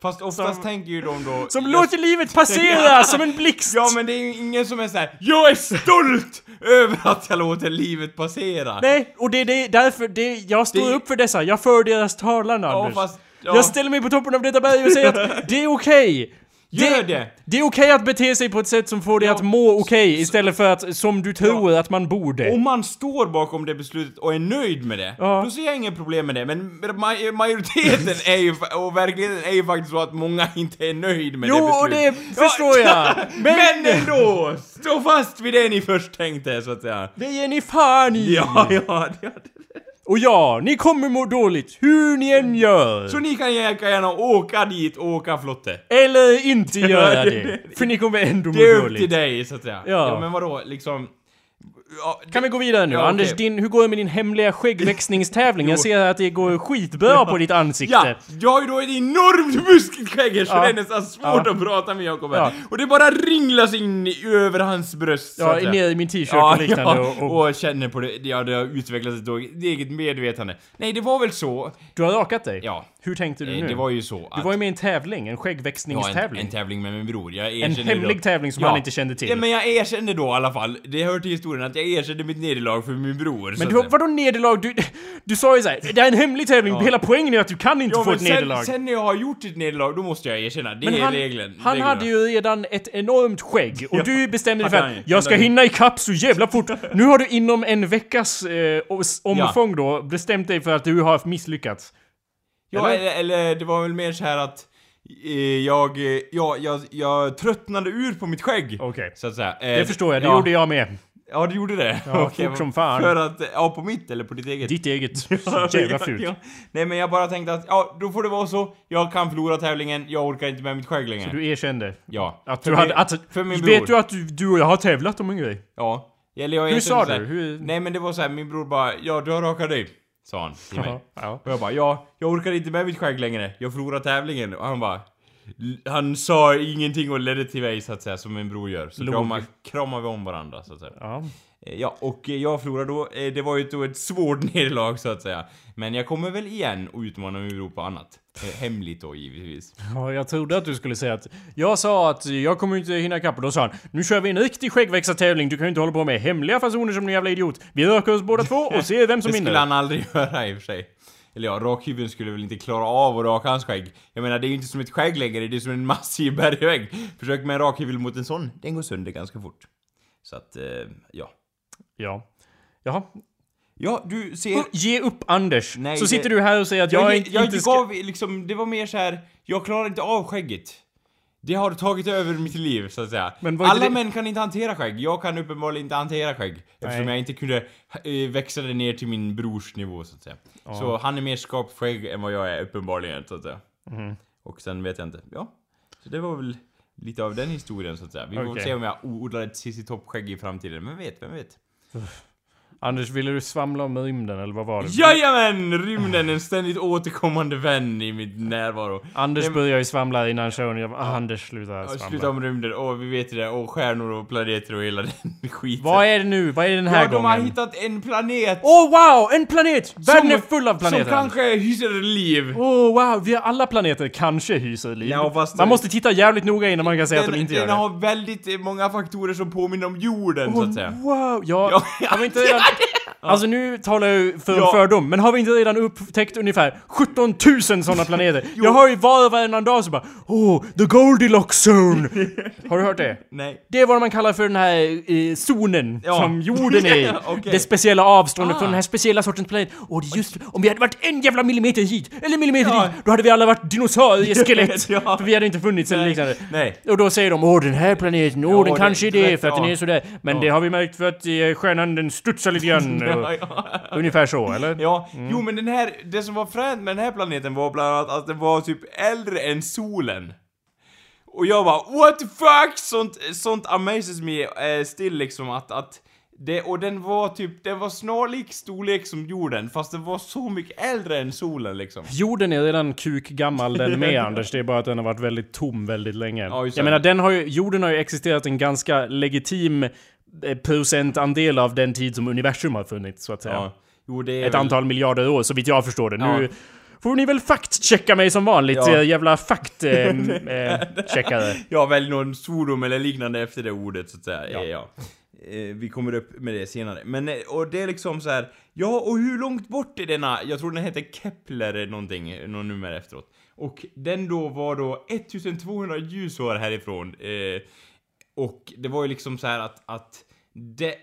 Fast oftast Som- tänker ju de då... som jag- låter livet passera som en blixt. Ja men det är ju ingen som är så här. Jag är stolt över att jag låter livet passera! Nej, och det är därför det, jag står Det- upp för dessa. Jag för deras talan ja, Anders. fast... Ja, Jag ställer mig på toppen av detta berg och säger att det är okej. Gör det! Det är okej att bete sig på ett sätt som får dig Ja, att må okej istället för att som du tror att man borde. Om man står bakom det beslutet och är nöjd med det, Ja. då ser jag inget problem med det. Men maj- majoriteten är ju, och verkligheten är ju faktiskt så att många inte är nöjd med Jo, det och beslutet. det förstår jag. Men, Men- ändå! Stå fast vid det ni först tänkte, så att säga. Det ger ni fan i! Ja, ja, ja. Och ja, ni kommer må dåligt hur ni än gör. Så ni kan lika gärna åka dit och åka flotte. Eller inte göra Ja, det. För ni kommer ändå må Det är upp till dåligt. dig, så att säga. Ja. men vadå, liksom... Ja, Kan vi gå vidare nu? Ja, okej. Anders, din, hur går det med din hemliga skäggväxningstävling? Jag ser att det går skitbra på ditt ansikte. Ja, jag har ju då ett enormt buskigt skägg så det är nästan svårt att prata med Jakob här. Och det bara ringlas in över hans bröst Ja, ner i min t-shirt och liknande. Och, och, och känner på det, ja det har utvecklats ett eget medvetande. Nej, det var väl så, du har rakat dig? ja, Hur tänkte du eh, nu? det var ju så att... Du var ju med i en tävling, en ja, en, skäggväxningstävling. en tävling med min bror. Jag En hemlig då, tävling som Ja. han inte kände till. Ja, men jag erkände då i alla fall, det hör till historien, att jag erkände mitt nederlag för min bror. Men att du, säga. vadå nederlag? Du, du sa ju såhär, det är en hemlig tävling, Ja. hela poängen är att du kan inte Ja, få ett sen, nederlag. sen när jag har gjort ett nederlag, då måste jag erkänna. Det men är han, regeln. han reglerna. hade ju redan ett enormt skägg och du bestämde dig för att jag ska hinna ikapp så jävla fort. Nu har du inom en veckas eh, omfång då bestämt dig för att du har misslyckats. Ja, Eller? eller, eller det var väl mer så här att eh, jag, eh, ja, jag, jag tröttnade ur på mitt skägg. Okej. Så att säga. Eh, Det förstår jag, det ja. gjorde jag med. Ja, du gjorde det? Ja, Okej, fort som fan. För att, ja på mitt eller på ditt eget? Ditt eget. Så Ja, jävla ja, fult. ja. Nej men jag bara tänkte att, ja då får det vara så. Jag kan förlora tävlingen, jag orkar inte med mitt skägg längre. Du erkände. Ja. Att För du hade, att, för min vet bror. du att du, du och jag har tävlat om en grej? Ja. Eller jag Hur sa så du? Hur... Nej men det var så här, min bror bara, ja du har rakat dig. Sa han till mig. Ja. Och jag bara, ja, jag orkar inte med mitt skägg längre. Jag förlorar tävlingen. Och han bara... Han sa ingenting och ledde till mig så att säga, som en bror gör. Så kramar, kramar vi om varandra så att säga. ja. Eh, Ja, och eh, jag förlorade då. Eh, Det var ju då ett svårt nederlag så att säga. Men jag kommer väl igen och utmana min bror på annat. Hemligt då givetvis. Ja, jag trodde att du skulle säga att jag sa att jag kommer inte hinna ikapp och då sa han Nu kör vi en riktig skäggväxtartävling, du kan ju inte hålla på med hemliga fasoner som en jävla idiot. Vi röker oss båda två och ser vem som Det skulle vinner. han aldrig göra i och för sig. Eller ja, rakhyveln skulle väl inte klara av att raka hans skägg. Jag menar, det är ju inte som ett skägg längre, det är som en massiv bergvägg. Försök med en rakhyvel mot en sån, den går sönder ganska fort. Så att, eh, ja. Ja. Jaha. Ja, du ser... Ge upp Anders! Nej, så det- sitter du här och säger att jag, jag, inte, jag inte ska... gav liksom, det var mer så här. jag klarar inte av skägget. Det har tagit över mitt liv, så att säga. Alla det- män kan inte hantera skägg. Jag kan uppenbarligen inte hantera skägg. Eftersom Nej. jag inte kunde eh, växla det ner till min brors nivå, så att säga. Så han är mer skapt skägg än vad jag är, uppenbarligen, så att säga. Mhm. Och sen vet jag inte. Ja. Så det var väl lite av den historien, så att säga. Vi får Okej. se om jag odlar ett Cissi Topp-skägg i framtiden. Vem vet, vem vet? Anders, ville du svamla om rymden eller vad var det? Jajamän! Rymden, en ständigt återkommande vän i min närvaro. Anders men- började ju svamla innan showen. Jag bara, ah, Anders sluta Ja, svamla. Sluta om rymden, åh vi vet ju det, åh stjärnor och planeter och hela den skiten. Vad är det nu? Vad är det den här ja, de har gången? hittat en planet! Åh wow! En planet! Världen är Som- full av planeter! Som kanske hyser liv. Åh wow, vi har alla planeter kanske hyser liv. Ja, fast- man måste titta jävligt noga innan man kan säga att den de inte den gör det. har väldigt många faktorer som påminner om jorden, så att säga. Wow! Ja, Ja, har vi inte redan... Alltså nu talar jag för Ja. fördom, men har vi inte redan upptäckt ungefär 17 000 sådana planeter? jag har ju var och varannan dag så bara Åh, the Goldilocks zone! har du hört det? Nej. Det är vad man kallar för den här eh, zonen Ja. som jorden är. Ja, okej. Det speciella avståndet Ah. från den här speciella sortens planet. Och det är just om vi hade varit en jävla millimeter hit, eller millimeter Ja. dit, då hade vi alla varit dinosaurieskelett. Ja. För vi hade inte funnits eller Nej. liknande. Nej. Och då säger de åh den här planeten, åh den kanske är det för att den är sådär. Men det har vi märkt för att eh, stjärnan den studsar lite grann. Ja. Ungefär så, eller? Ja, Mm. jo men den här, det som var fränt med den här planeten var bland annat att den var typ äldre än solen. Och jag bara what the fuck! Sånt, sånt amazes me eh, still liksom att, att det, och den var typ, den var snarlik storlek som jorden fast den var så mycket äldre än solen liksom. Jorden är redan kukgammal den med Anders, det är bara att den har varit väldigt tom väldigt länge. Ja, jag menar, den har ju, jorden har ju existerat en ganska legitim procentandel av den tid som universum har funnits, så att säga. Ja. Jo Ett väl, antal miljarder år, så vitt jag förstår det. Nu Ja. får ni väl fact-checka mig som vanligt, Ja. eh, jävla fact-checkare. Ja, välj någon svordom eller liknande efter det ordet så att säga. Ja. Ja. Eh, vi kommer upp med det senare. Men, eh, och det är liksom så här. Ja, och hur långt bort är denna? Jag tror den heter Kepler någonting, någon nummer efteråt. Och den då var då 1200 ljusår härifrån. Eh, och det var ju liksom så här att, att det,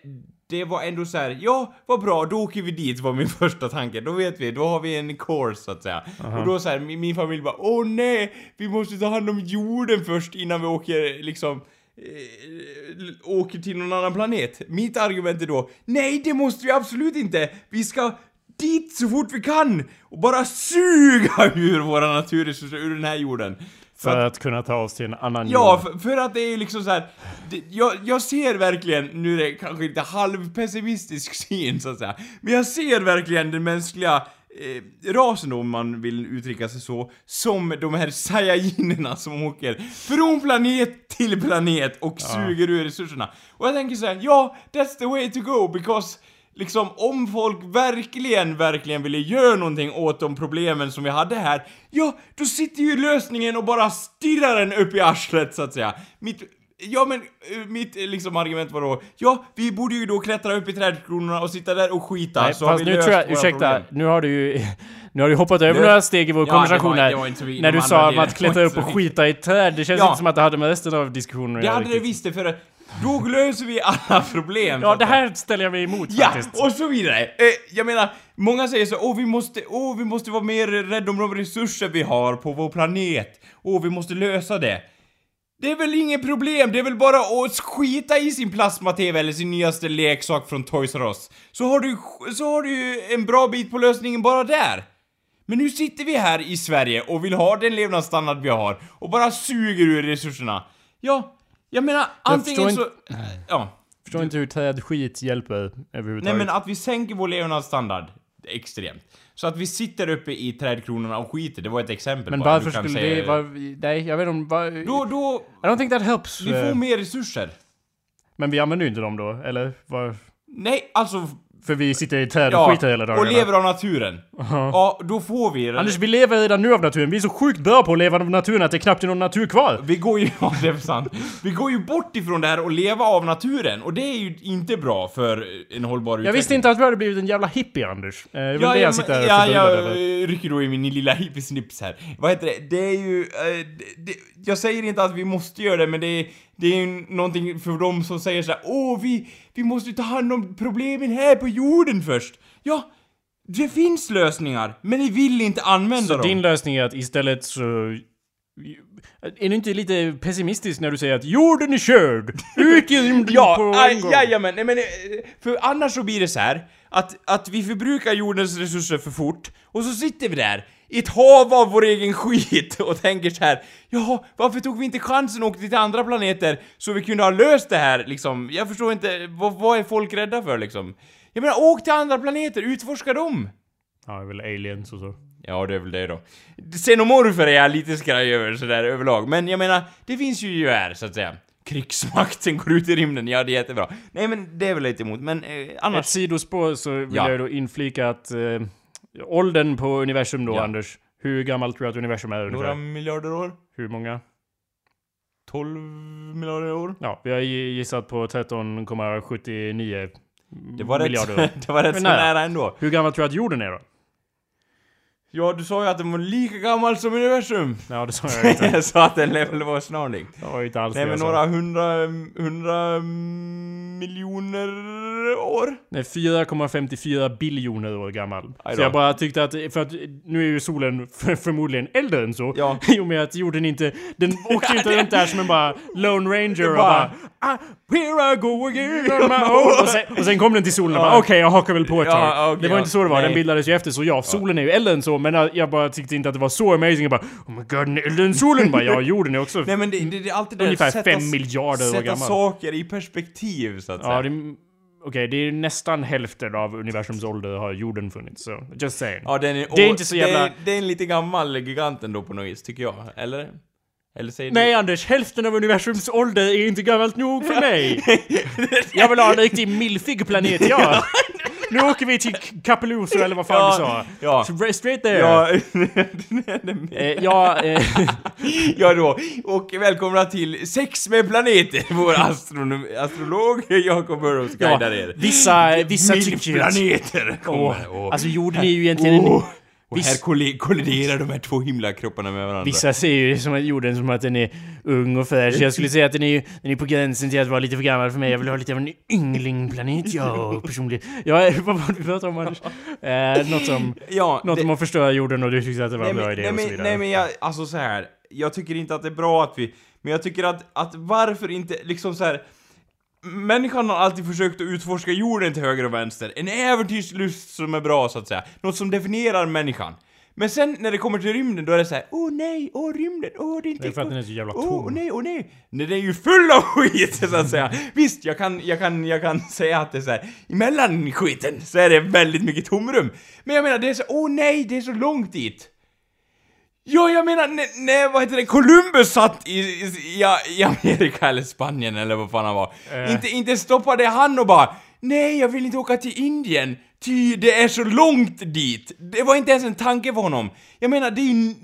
det var ändå så här, ja, vad bra, då åker vi dit var min första tanke. Då vet vi, då har vi en course så att säga. Och då så här, min, min familj bara, åh nej, vi måste ta hand om jorden först innan vi åker liksom eh, åker till någon annan planet. Mitt argument är då, nej det måste vi absolut inte! Vi ska dit så fort vi kan! Och bara suga ur våra naturresurser, ur den här jorden. För att kunna ta oss till en annan Ja, för, för att det är liksom så här. Det, jag, jag ser verkligen, nu är det kanske inte halvpessimistisk syn så att säga, men jag ser verkligen den mänskliga eh, rasen om man vill uttrycka sig så, som de här saiyajinerna som åker från planet till planet och suger ur resurserna. Och jag tänker så här, ja, that's the way to go because Liksom om folk verkligen, verkligen ville göra någonting åt de problemen som vi hade här, ja, då sitter ju lösningen och bara stirrar den upp i arslet så att säga. Mitt, ja men, eh, mitt eh, liksom argument var då, ja, vi borde ju då klättra upp i trädkronorna och sitta där och skita Nej, så har fast vi nu löst tror jag, våra ursäkta, problem. nu har du ju... Nu har du hoppat över Nu- några steg i vår Ja, konversation det här. det när du sa om att klättra upp och skita i träd. Det känns Ja. inte som att det hade med resten av diskussionen att Det göra hade det visst det, för då löser vi alla problem. Ja, det här ställer jag mig emot Ja, faktiskt. och så vidare. Eh, jag menar, många säger så åh vi måste, åh vi måste vara mer rädda om de resurser vi har på vår planet. Åh vi måste lösa det. Det är väl inget problem, det är väl bara att skita i sin plasma-TV eller sin nyaste leksak från Toys R Us. Så har du, så har du ju en bra bit på lösningen bara där. Men nu sitter vi här i Sverige och vill ha den levnadsstandard vi har och bara suger ur resurserna. Ja, jag menar antingen förstår så... Ja. Förstår inte hur trädskit hjälper överhuvudtaget. Nej men att vi sänker vår levnadsstandard extremt. Så att vi sitter uppe i trädkronorna och skiter, det var ett exempel Men bara. varför skulle säga- det... Var, nej, jag vet inte var, Då, då, I don't think that helps. vi eh, får mer resurser. Men vi använder ju inte dem då, eller? Var, Nej, alltså För vi sitter i träd och skiter hela dagarna. och lever av naturen. Ja, då får vi... Anders, vi lever redan nu av naturen. Vi är så sjukt bra på att leva av naturen att det knappt är någon natur kvar. Vi går ju, ja det är sant. Vi går ju bort ifrån det här och leva av naturen och det är ju inte bra för en hållbar utveckling. Jag visste inte att du hade blivit en jävla hippie, Anders. Eh, Det är väl Ja, det ja, jag sitter och ja, jag eh, rycker då i min lilla hippiesnips här. Vad heter det? Det är ju... eh, det, det, jag säger inte att vi måste göra det, men det är, det är ju någonting för dem som säger så här: Åh, vi, vi måste ta hand om problemen här på jorden först. Ja, det finns lösningar, men ni vill inte använda Så dem. din lösning är att istället så... Är du inte lite pessimistisk när du säger att jorden är körd? Ut i rymden Ja, på en gång! jajamän, nej men eh, för annars så blir det så här att, att vi förbrukar jordens resurser för fort och så sitter vi där i ett hav av vår egen skit och tänker så här. Jaha, varför tog vi inte chansen och åkte till andra planeter så vi kunde ha löst det här liksom? Jag förstår inte, vad, vad är folk rädda för liksom? Jag menar, åk till andra planeter, utforska dem! Ja, det är väl aliens och så. Ja, det är väl det då. Xenomorfer är jag lite skraj över sådär överlag, men jag menar, det finns ju ju här, så att säga. Krigsmakten går ut i rymden, ja det är jättebra. Nej men det är väl lite emot, men eh, Ett annars... sidospår så vill Ja. jag då inflika att... Eh, åldern på universum då, Ja. Anders. Hur gammalt tror du att universum är Några ungefär? miljarder år? Hur många? 12 miljarder år? Ja, vi har gissat på 13,79 Det var miljarder år. rätt, det var rätt Men så nära. nära ändå. Hur gammal tror du att jorden är då? Ja, du sa ju att den var lika gammal som universum. Ja, det sa jag inte. Jag sa att den väl var snarlik. Det var inte alls Nej det men jag sa. några hundra, hundra miljoner år? Nej, 4,54 biljoner år gammal. Aj Så då. jag bara tyckte att, för att nu är ju solen för, förmodligen äldre än så. Ja. I och med att jorden inte, den åkte ju inte runt där som en bara Lone Ranger och bara- bara ah, Here I go again on my own. Och sen, och sen kom den till solen och bara Ja. okej jag hakar väl på ett Ja, tag. okej, det var ja. inte så det var, den Nej. bildades ju efter så ja, solen är ju äldre än så men jag- jag bara tyckte inte att det var så amazing. Jag bara oh my god den än solen. bara, ja jorden är också Nej men det, det, det är alltid ungefär sätta, fem miljarder år sätta gammal. saker i perspektiv så att säga. Ja, det, okej det är nästan hälften av universums ålder har jorden funnits så just saying. Ja, den är, Det är inte så jävla- Det är, det är en lite gammal gigant ändå på något vis, tycker jag. Eller? Eller säger Nej Anders, hälften av universums ålder är inte gammalt nog för mig. Jag vill ha en riktig milfig planet, ja. Nu åker vi till Kapeluso eller vad fan Ja, du sa. ja. Så straight there. Ja, Eh, ja, eh, ja då. Och välkomna till Sex med planeter, vår astronom, astrolog Jakob Burrows ja, guidar er. vissa, vissa tycker. Milplaneter kommer. Åh, Åh. alltså jorden är ju egentligen... en- Och här Viss- kolli- kolliderar de här två himlakropparna med varandra. Vissa ser ju som att jorden som att den är ung och fräsch. Jag skulle säga att den är, den är på gränsen till att vara lite för gammal för mig. Jag vill ha lite av en ynglingplanet, jag personligen. Ja, vad var det vi pratade om Anders? Eh, något om... Ja, Något det- om att förstöra jorden och du tyckte att det var nej, en bra men, idé nej, och så vidare. nej men jag, alltså så här. Jag tycker inte att det är bra att vi, men jag tycker att, att varför inte, liksom så här. Människan har alltid försökt att utforska jorden till höger och vänster. En äventyrslust som är bra, så att säga. Något som definierar människan. Men sen när det kommer till rymden, då är det så här: åh nej, åh rymden, åh det är inte... Det är för att den är så jävla Åh tom. nej, åh nej! Nej, den är ju full av skit så att säga. Visst, jag kan, jag kan, jag kan säga att det är så här, emellan skiten så är det väldigt mycket tomrum. Men jag menar, det är så, åh nej, det är så långt dit. Ja, jag menar, när, när vad heter det, Columbus satt i, i, i, Amerika eller Spanien eller vad fan han var. Eh. Inte, inte stoppade han och bara Nej, jag vill inte åka till Indien, ty det är så långt dit. Det var inte ens en tanke på honom. Jag menar, det är ju...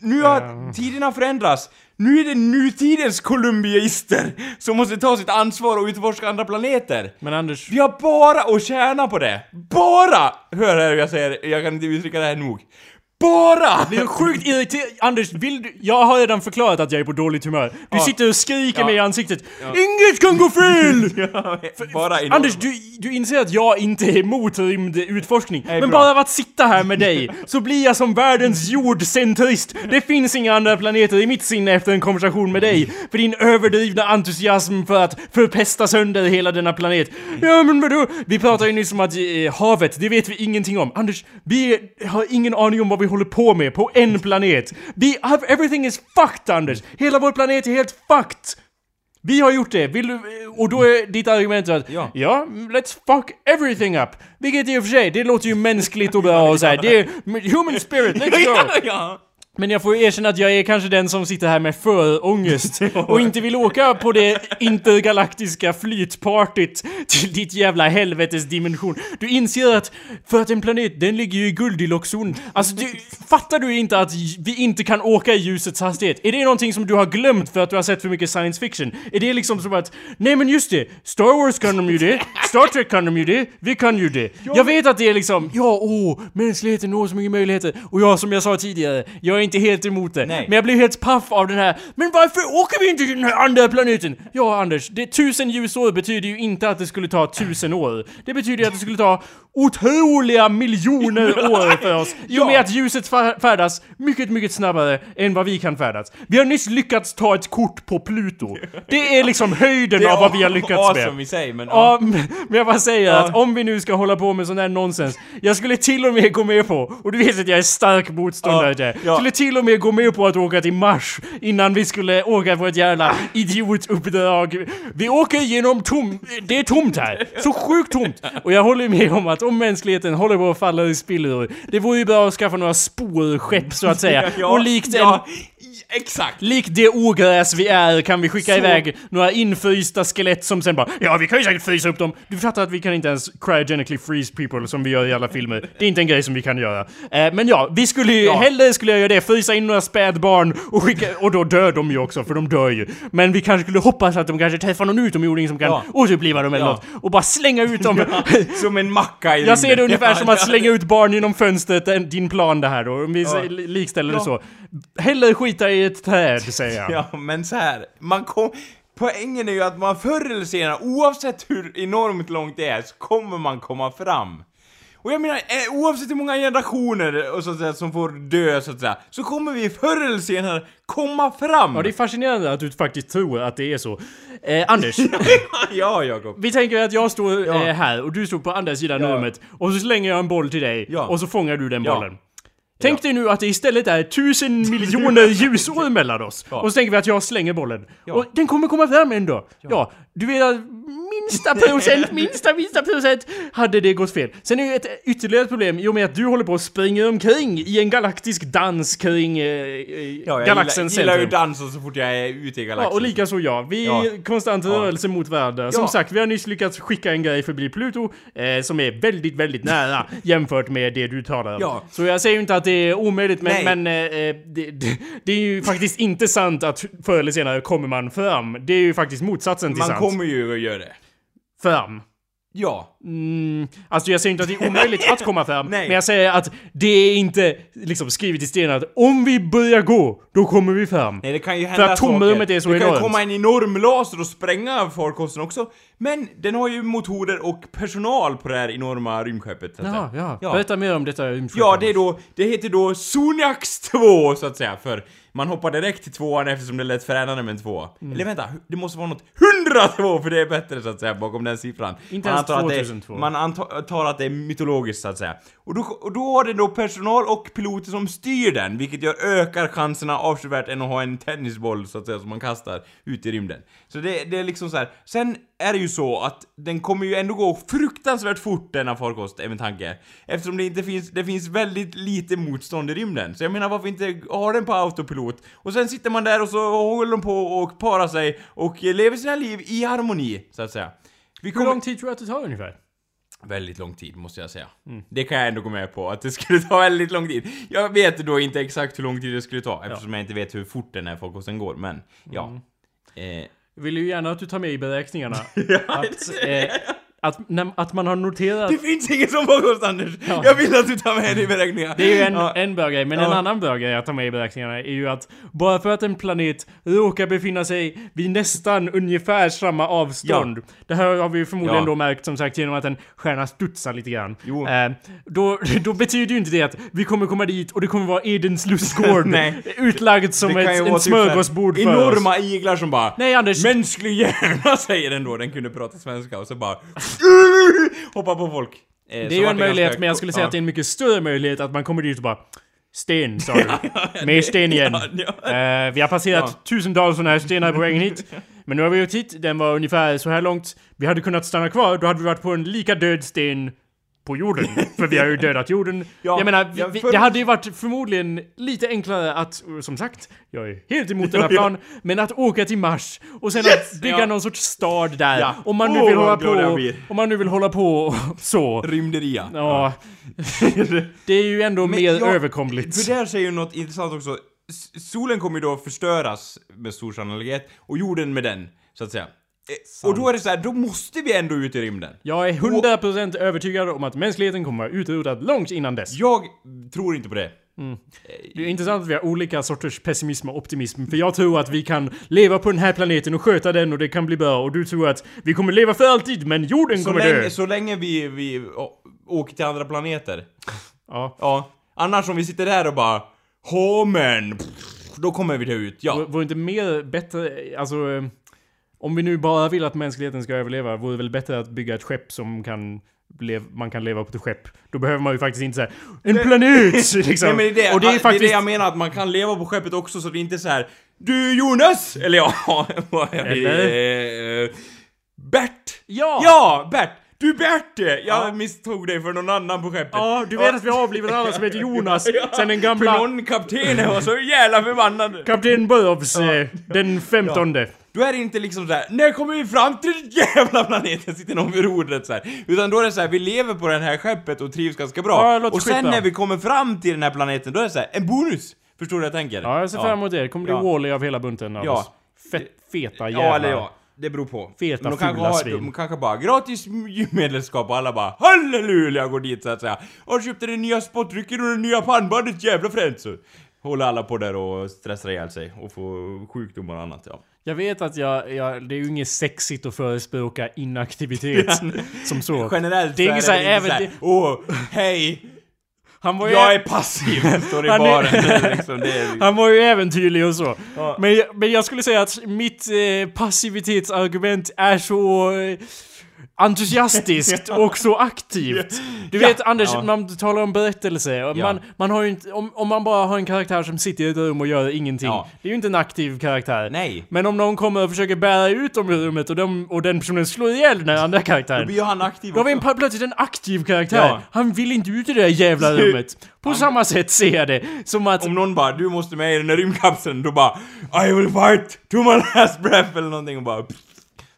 Nu har Eh. tiderna förändrats. Nu är det nutidens columbiaister som måste ta sitt ansvar och utforska andra planeter. Men Anders, Vi har bara att tjäna på det. Bara! Hör här hur jag säger, jag kan inte uttrycka det här nog. Bara! det är sjukt irriterande. Anders, vill du... Jag har redan förklarat att jag är på dåligt humör. Du Ja. sitter och skriker Ja. mig i ansiktet. Inget kan gå fel! Ja, bara Anders, du, du inser att jag inte är emot rymdutforskning. Nej, Men bra. bara av att sitta här med dig så blir jag som världens jordcentrist. Det finns inga andra planeter i mitt sinne efter en konversation med dig. För din överdrivna entusiasm för att förpesta sönder hela denna planet. Ja men vadå? Vi pratade ju nyss om att eh, havet, det vet vi ingenting om. Anders, vi har ingen aning om vad vi håller på med på en planet. Vi have, everything is fucked Anders. Hela vår planet är helt fucked. Vi har gjort det, vill du, och då är ditt argument att Ja. ja, let's fuck everything up. Vilket i och för sig, det låter ju mänskligt och bra och så här. Det är human spirit, let's go. Men jag får erkänna att jag är kanske den som sitter här med förångest och inte vill åka på det intergalaktiska flytpartyt till ditt jävla helvetes dimension. Du inser att för att en planet, den ligger ju i Goldilockszon. Alltså du, fattar du inte att vi inte kan åka i ljusets hastighet? Är det någonting som du har glömt för att du har sett för mycket science fiction? Är det liksom som att, nej men just det, Star Wars kan de ju det, Star Trek kan de ju det, vi kan ju det. Jag vet att det är liksom, ja åh, mänskligheten når så mycket möjligheter. Och ja, som jag sa tidigare, jag är inte helt emot det. Nej. Men jag blir helt paff av den här, men varför åker vi inte till den här andra planeten? Ja Anders, det tusen ljusår betyder ju inte att det skulle ta tusen år. Det betyder ju att det skulle ta otroliga miljoner år för oss. I och med att ljuset färdas mycket, mycket snabbare än vad vi kan färdas. Vi har nyss lyckats ta ett kort på Pluto. Det är liksom höjden är av vad vi har lyckats med. awesome i sig, men... Ja, men men jag bara säger Ja. att om vi nu ska hålla på med sån här nonsens, jag skulle till och med gå med på, och du vet att jag är stark motståndare Ja, till det, ja. skulle till och med gå med på att åka till Mars innan vi skulle åka på ett jävla idiotuppdrag. Vi åker genom tom... Det är tomt här. Så sjukt tomt! Och jag håller med om att om mänskligheten håller på att falla i spillror, det vore ju bra att skaffa några sporskepp så att säga. och likt en... ja, i- exakt! Likt det ogräs vi är kan vi skicka Så- iväg några infrysta skelett som sen bara Ja, vi kan ju säkert frysa upp dem. Du fattar att vi kan inte ens cryogenically freeze people som vi gör i alla filmer. Det är inte en grej som vi kan göra. Eh, men ja, vi skulle ju, Ja. hellre skulle jag göra det, frysa in några spädbarn och skicka, och då dör de ju också för de dör ju. Men vi kanske skulle hoppas att de kanske träffar någon utomjording som kan Ja. återuppliva dem eller Ja. något. Och bara slänga ut dem. Som en macka i Jag ser det ungefär som att slänga ut barn genom fönstret, din plan det här då. Om vi likställer det så. Hellre skita i ett träd, säger jag. Ja, men så här, man kom... Poängen är ju att man förr eller senare, oavsett hur enormt långt det är, så kommer man komma fram. Och jag menar, eh, oavsett hur många generationer och så att säga, som får dö så att säga, så kommer vi förr eller senare komma fram! Ja, det är fascinerande att du faktiskt tror att det är så. Eh, Anders, ja, Jakob. vi tänker att jag står Ja. eh, här och du står på andra sidan Ja. rummet och så slänger jag en boll till dig Ja. och så fångar du den bollen. Tänk dig nu att det istället är tusen miljoner ljusår mellan oss. Ja. Och så tänker vi att jag slänger bollen. Ja. Och den kommer komma fram ändå. Ja. du vet att minsta procent, minsta, minsta procent hade det gått fel. Sen är ju ett ytterligare problem i och med att du håller på att springa omkring i en galaktisk dans kring eh, eh, Ja, jag galaxens gillar, gillar ju dansa så fort jag är ute i Ja, galaxen. och likaså jag. Vi Ja. är konstant rörelse mot varandra. Som Ja. sagt, vi har nyss lyckats skicka en grej förbi Pluto eh, som är väldigt, väldigt nära jämfört med det du talar om. Ja. Så jag säger ju inte att det är omöjligt, men, men eh, eh, det, det, det är ju faktiskt inte sant att förr eller senare kommer man fram. Det är ju faktiskt motsatsen till Man sant. kommer ju att göra det. Fram. Ja. Mm, alltså jag säger inte att det är omöjligt att komma fram, men jag säger att det är inte liksom skrivet i sten att om vi börjar gå, då kommer vi fram. Nej, det kan ju hända att tomrummet är så Det kan ju enormt. komma en enorm laser och spränga farkosten också. Men den har ju motorer och personal på det här enorma rymdskeppet, så att Ja, säga. ja. Berätta mer om detta rymdskepp. Ja, det är då, det heter då Soniax 2 så att säga, för man hoppar direkt till tvåan eftersom det lät fränande med en två. Mm. Eller vänta, det måste vara något 102 för det är bättre så att säga bakom den siffran. Inte man ens antar att det, 2002. Man antar att det är mytologiskt så att säga. Och då, och då har det då personal och piloter som styr den, vilket gör ökar chanserna avsevärt än att ha en tennisboll så att säga som man kastar ut i rymden. Så det, det är liksom så här. Sen är det ju så att den kommer ju ändå gå fruktansvärt fort denna farkost, är min tanke. Eftersom det inte finns, det finns väldigt lite motstånd i rymden. Så jag menar varför inte ha den på autopilot? Och sen sitter man där och så håller de på och parar sig och lever sina liv i harmoni, så att säga. Vi Hur kommer... lång tid tror du att det tar ungefär? Väldigt lång tid, måste jag säga. Mm. Det kan jag ändå gå med på, att det skulle ta väldigt lång tid. Jag vet då inte exakt hur lång tid det skulle ta, eftersom jag inte vet hur fort den här farkosten går, men ja. Mm. Eh, vill ju gärna att du tar med i beräkningarna ja, att, eh, att, att man har noterat... Det finns ingen som farkost, Anders! Ja. Jag vill att du tar med det i beräkningar. Det är ju en, Ja. en bra grej, men en Ja. annan bra grej att ta med i beräkningarna är ju att bara för att en planet råkar befinna sig vid nästan ungefär samma avstånd. Det här har vi ju förmodligen då märkt som sagt genom att en stjärna studsar lite grann. Jo. Eh, då, då betyder ju inte det att vi kommer komma dit och det kommer vara Edens lustgård utlagd som Det ju ett, en typ smörgåsbord för oss. Enorma iglar som bara Nej Anders, Mänsklig hjärna säger den då, den kunde prata svenska och så bara Hoppa på folk. Eh, Det är ju en möjlighet, men jag skulle säga ja. att det är en mycket större möjlighet att man kommer dit och bara Sten, sa du. Mer sten igen. Eh, vi har passerat tusentals sådana här stenar på vägen hit. Men nu har vi gjort hit, den var ungefär så här långt. Vi hade kunnat stanna kvar, då hade vi varit på en lika död sten på jorden. För vi har ju dödat jorden. Ja, jag menar, ja, vi, för- det hade ju varit förmodligen lite enklare att, som sagt, jag är helt emot den här Ja, ja. plan, men att åka till Mars och sen Yes! att bygga Ja. någon sorts stad där. Ja. Om man nu Åh, vill hålla på, om man nu vill hålla på så. Rymderia. Ja. det är ju ändå Men mer jag- överkomligt. För där säger ju något intressant också. Solen kommer ju då förstöras med stor sannolikhet, och jorden med den, så att säga. Eh, Och då är det så här, då måste vi ändå ut i rymden. Jag är 100% övertygad om att mänskligheten kommer vara utrotad långt innan dess. Jag tror inte på det. Det är intressant att vi har olika sorters pessimism och optimism. För jag tror att vi kan leva på den här planeten och sköta den och det kan bli bra. Och du tror att vi kommer leva för alltid, men jorden Så kommer dö. länge, så länge vi, vi åker till andra planeter. Ja. Ja. Annars om vi sitter där och bara Hå men, då kommer vi ta ut, ja. Vore vore inte mer bättre, alltså... Om vi nu bara vill att mänskligheten ska överleva, vore det väl bättre att bygga ett skepp som kan... Man kan leva på ett skepp. Då behöver man ju faktiskt inte säga En planet! Liksom. Nej men det, är och det är det, faktiskt... är det jag menar, att man kan leva på skeppet också så det är inte så här. Du Jonas! Eller ja, det? Eh, Bert! Ja! Ja, Bert! Du Bert! Jag Ja. misstog dig för någon annan på skeppet. Ja, du vet att vi har avlivat annan som heter Jonas. Ja, Sen den För gamla någon kapten var så jävla förbannad. kapten Burrows, eh, den femtonde. Då är det inte liksom så här, när kommer vi fram till den jävla planeten? Sitter någon vid rodret så här. Utan då är det så här, vi lever på det här skeppet och trivs ganska bra. Ja, och sen skitbra. när vi kommer fram till den här planeten, då är det så här, en bonus! Förstår du vad jag tänker? Ja, jag ser fram emot det. Det kommer bli Ja. Wall-E av hela bunten av Ja. oss. Fett, feta jävlar. Ja, eller ja. Det beror på. Feta, de kanske har, svin. De kanske bara gratis gymedlemskap och alla bara halleluja går dit så att säga. Och köpte den nya spottrycken och det nya pannbandet jävla fränt så. Håller alla på där och stressar ihjäl sig och får sjukdomar och annat ja. Jag vet att jag, jag, det är ju inget sexigt att förespråka inaktivitet som så. Generellt Det är inget så här, det inte även det- åh, hej, Han var ju, jag är passiv, står i är- baren. Är liksom, det är, han var ju äventyrlig och så. Ja. Men, men jag skulle säga att mitt eh, passivitetsargument är så eh, entusiastiskt och så aktivt. Du Ja. vet Anders, Ja. man talar om berättelse. och Ja. Man, man har inte, om, om man bara har en karaktär som sitter i ett rum och gör ingenting. Ja. Det är ju inte en aktiv karaktär. nej. Men om någon kommer och försöker bära ut dem ur rummet och, de, och den personen slår ihjäl den andra Då karaktären. blir ju han aktiv Då har vi en, plötsligt en aktiv karaktär. Ja. Han vill inte ut i det där jävla rummet. På samma sätt ser jag det. Som att... Om någon bara, du måste med i den där rymdkapseln, då bara I will fight to my last breath eller någonting och bara pff,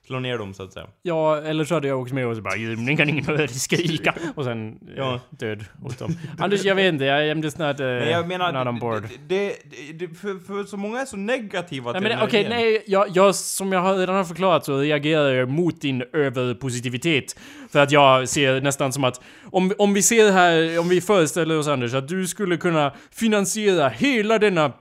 slå ner dem så att säga. Ja, eller så hade jag också med och så bara rymden kan ingen höra skrika. Och sen ja. Ja. död åt dem. Anders, jag vet inte. Är just not, uh, Men jag menar, not on board. det, det, det, för, för så många är så negativa Nej till men den okej, idén. nej, jag, jag, som jag har- redan har förklarat så reagerar jag mot din överpositivitet. För att jag ser nästan som att, om, om vi ser här, om vi föreställer oss Anders, att du skulle kunna finansiera hela denna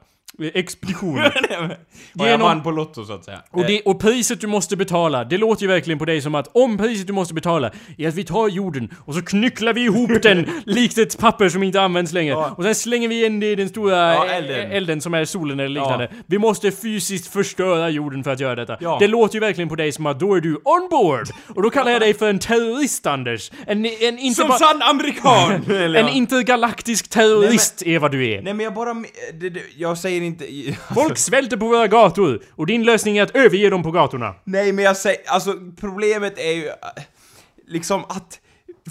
eh, expedition. Var jag vann på Lotto så att säga. Och, det, och priset du måste betala, det låter ju verkligen på dig som att om priset du måste betala är att vi tar jorden och så knycklar vi ihop den likt ett papper som inte används längre. Ja. Och sen slänger vi in det i den stora Ja, eh, elden. elden som är solen eller liknande. Vi måste fysiskt förstöra jorden för att göra detta. Ja. Det låter ju verkligen på dig som att då är du on board! Och då kallar jag dig för en terrorist Anders. En, en, inte Som sann amerikan! En ja. intergalaktisk terrorist är vad du är. Nej men jag bara, det, det, jag säger inte... Folk svälter på våra gator och din lösning är att överge dem på gatorna. Nej men jag säger, alltså problemet är ju äh, liksom att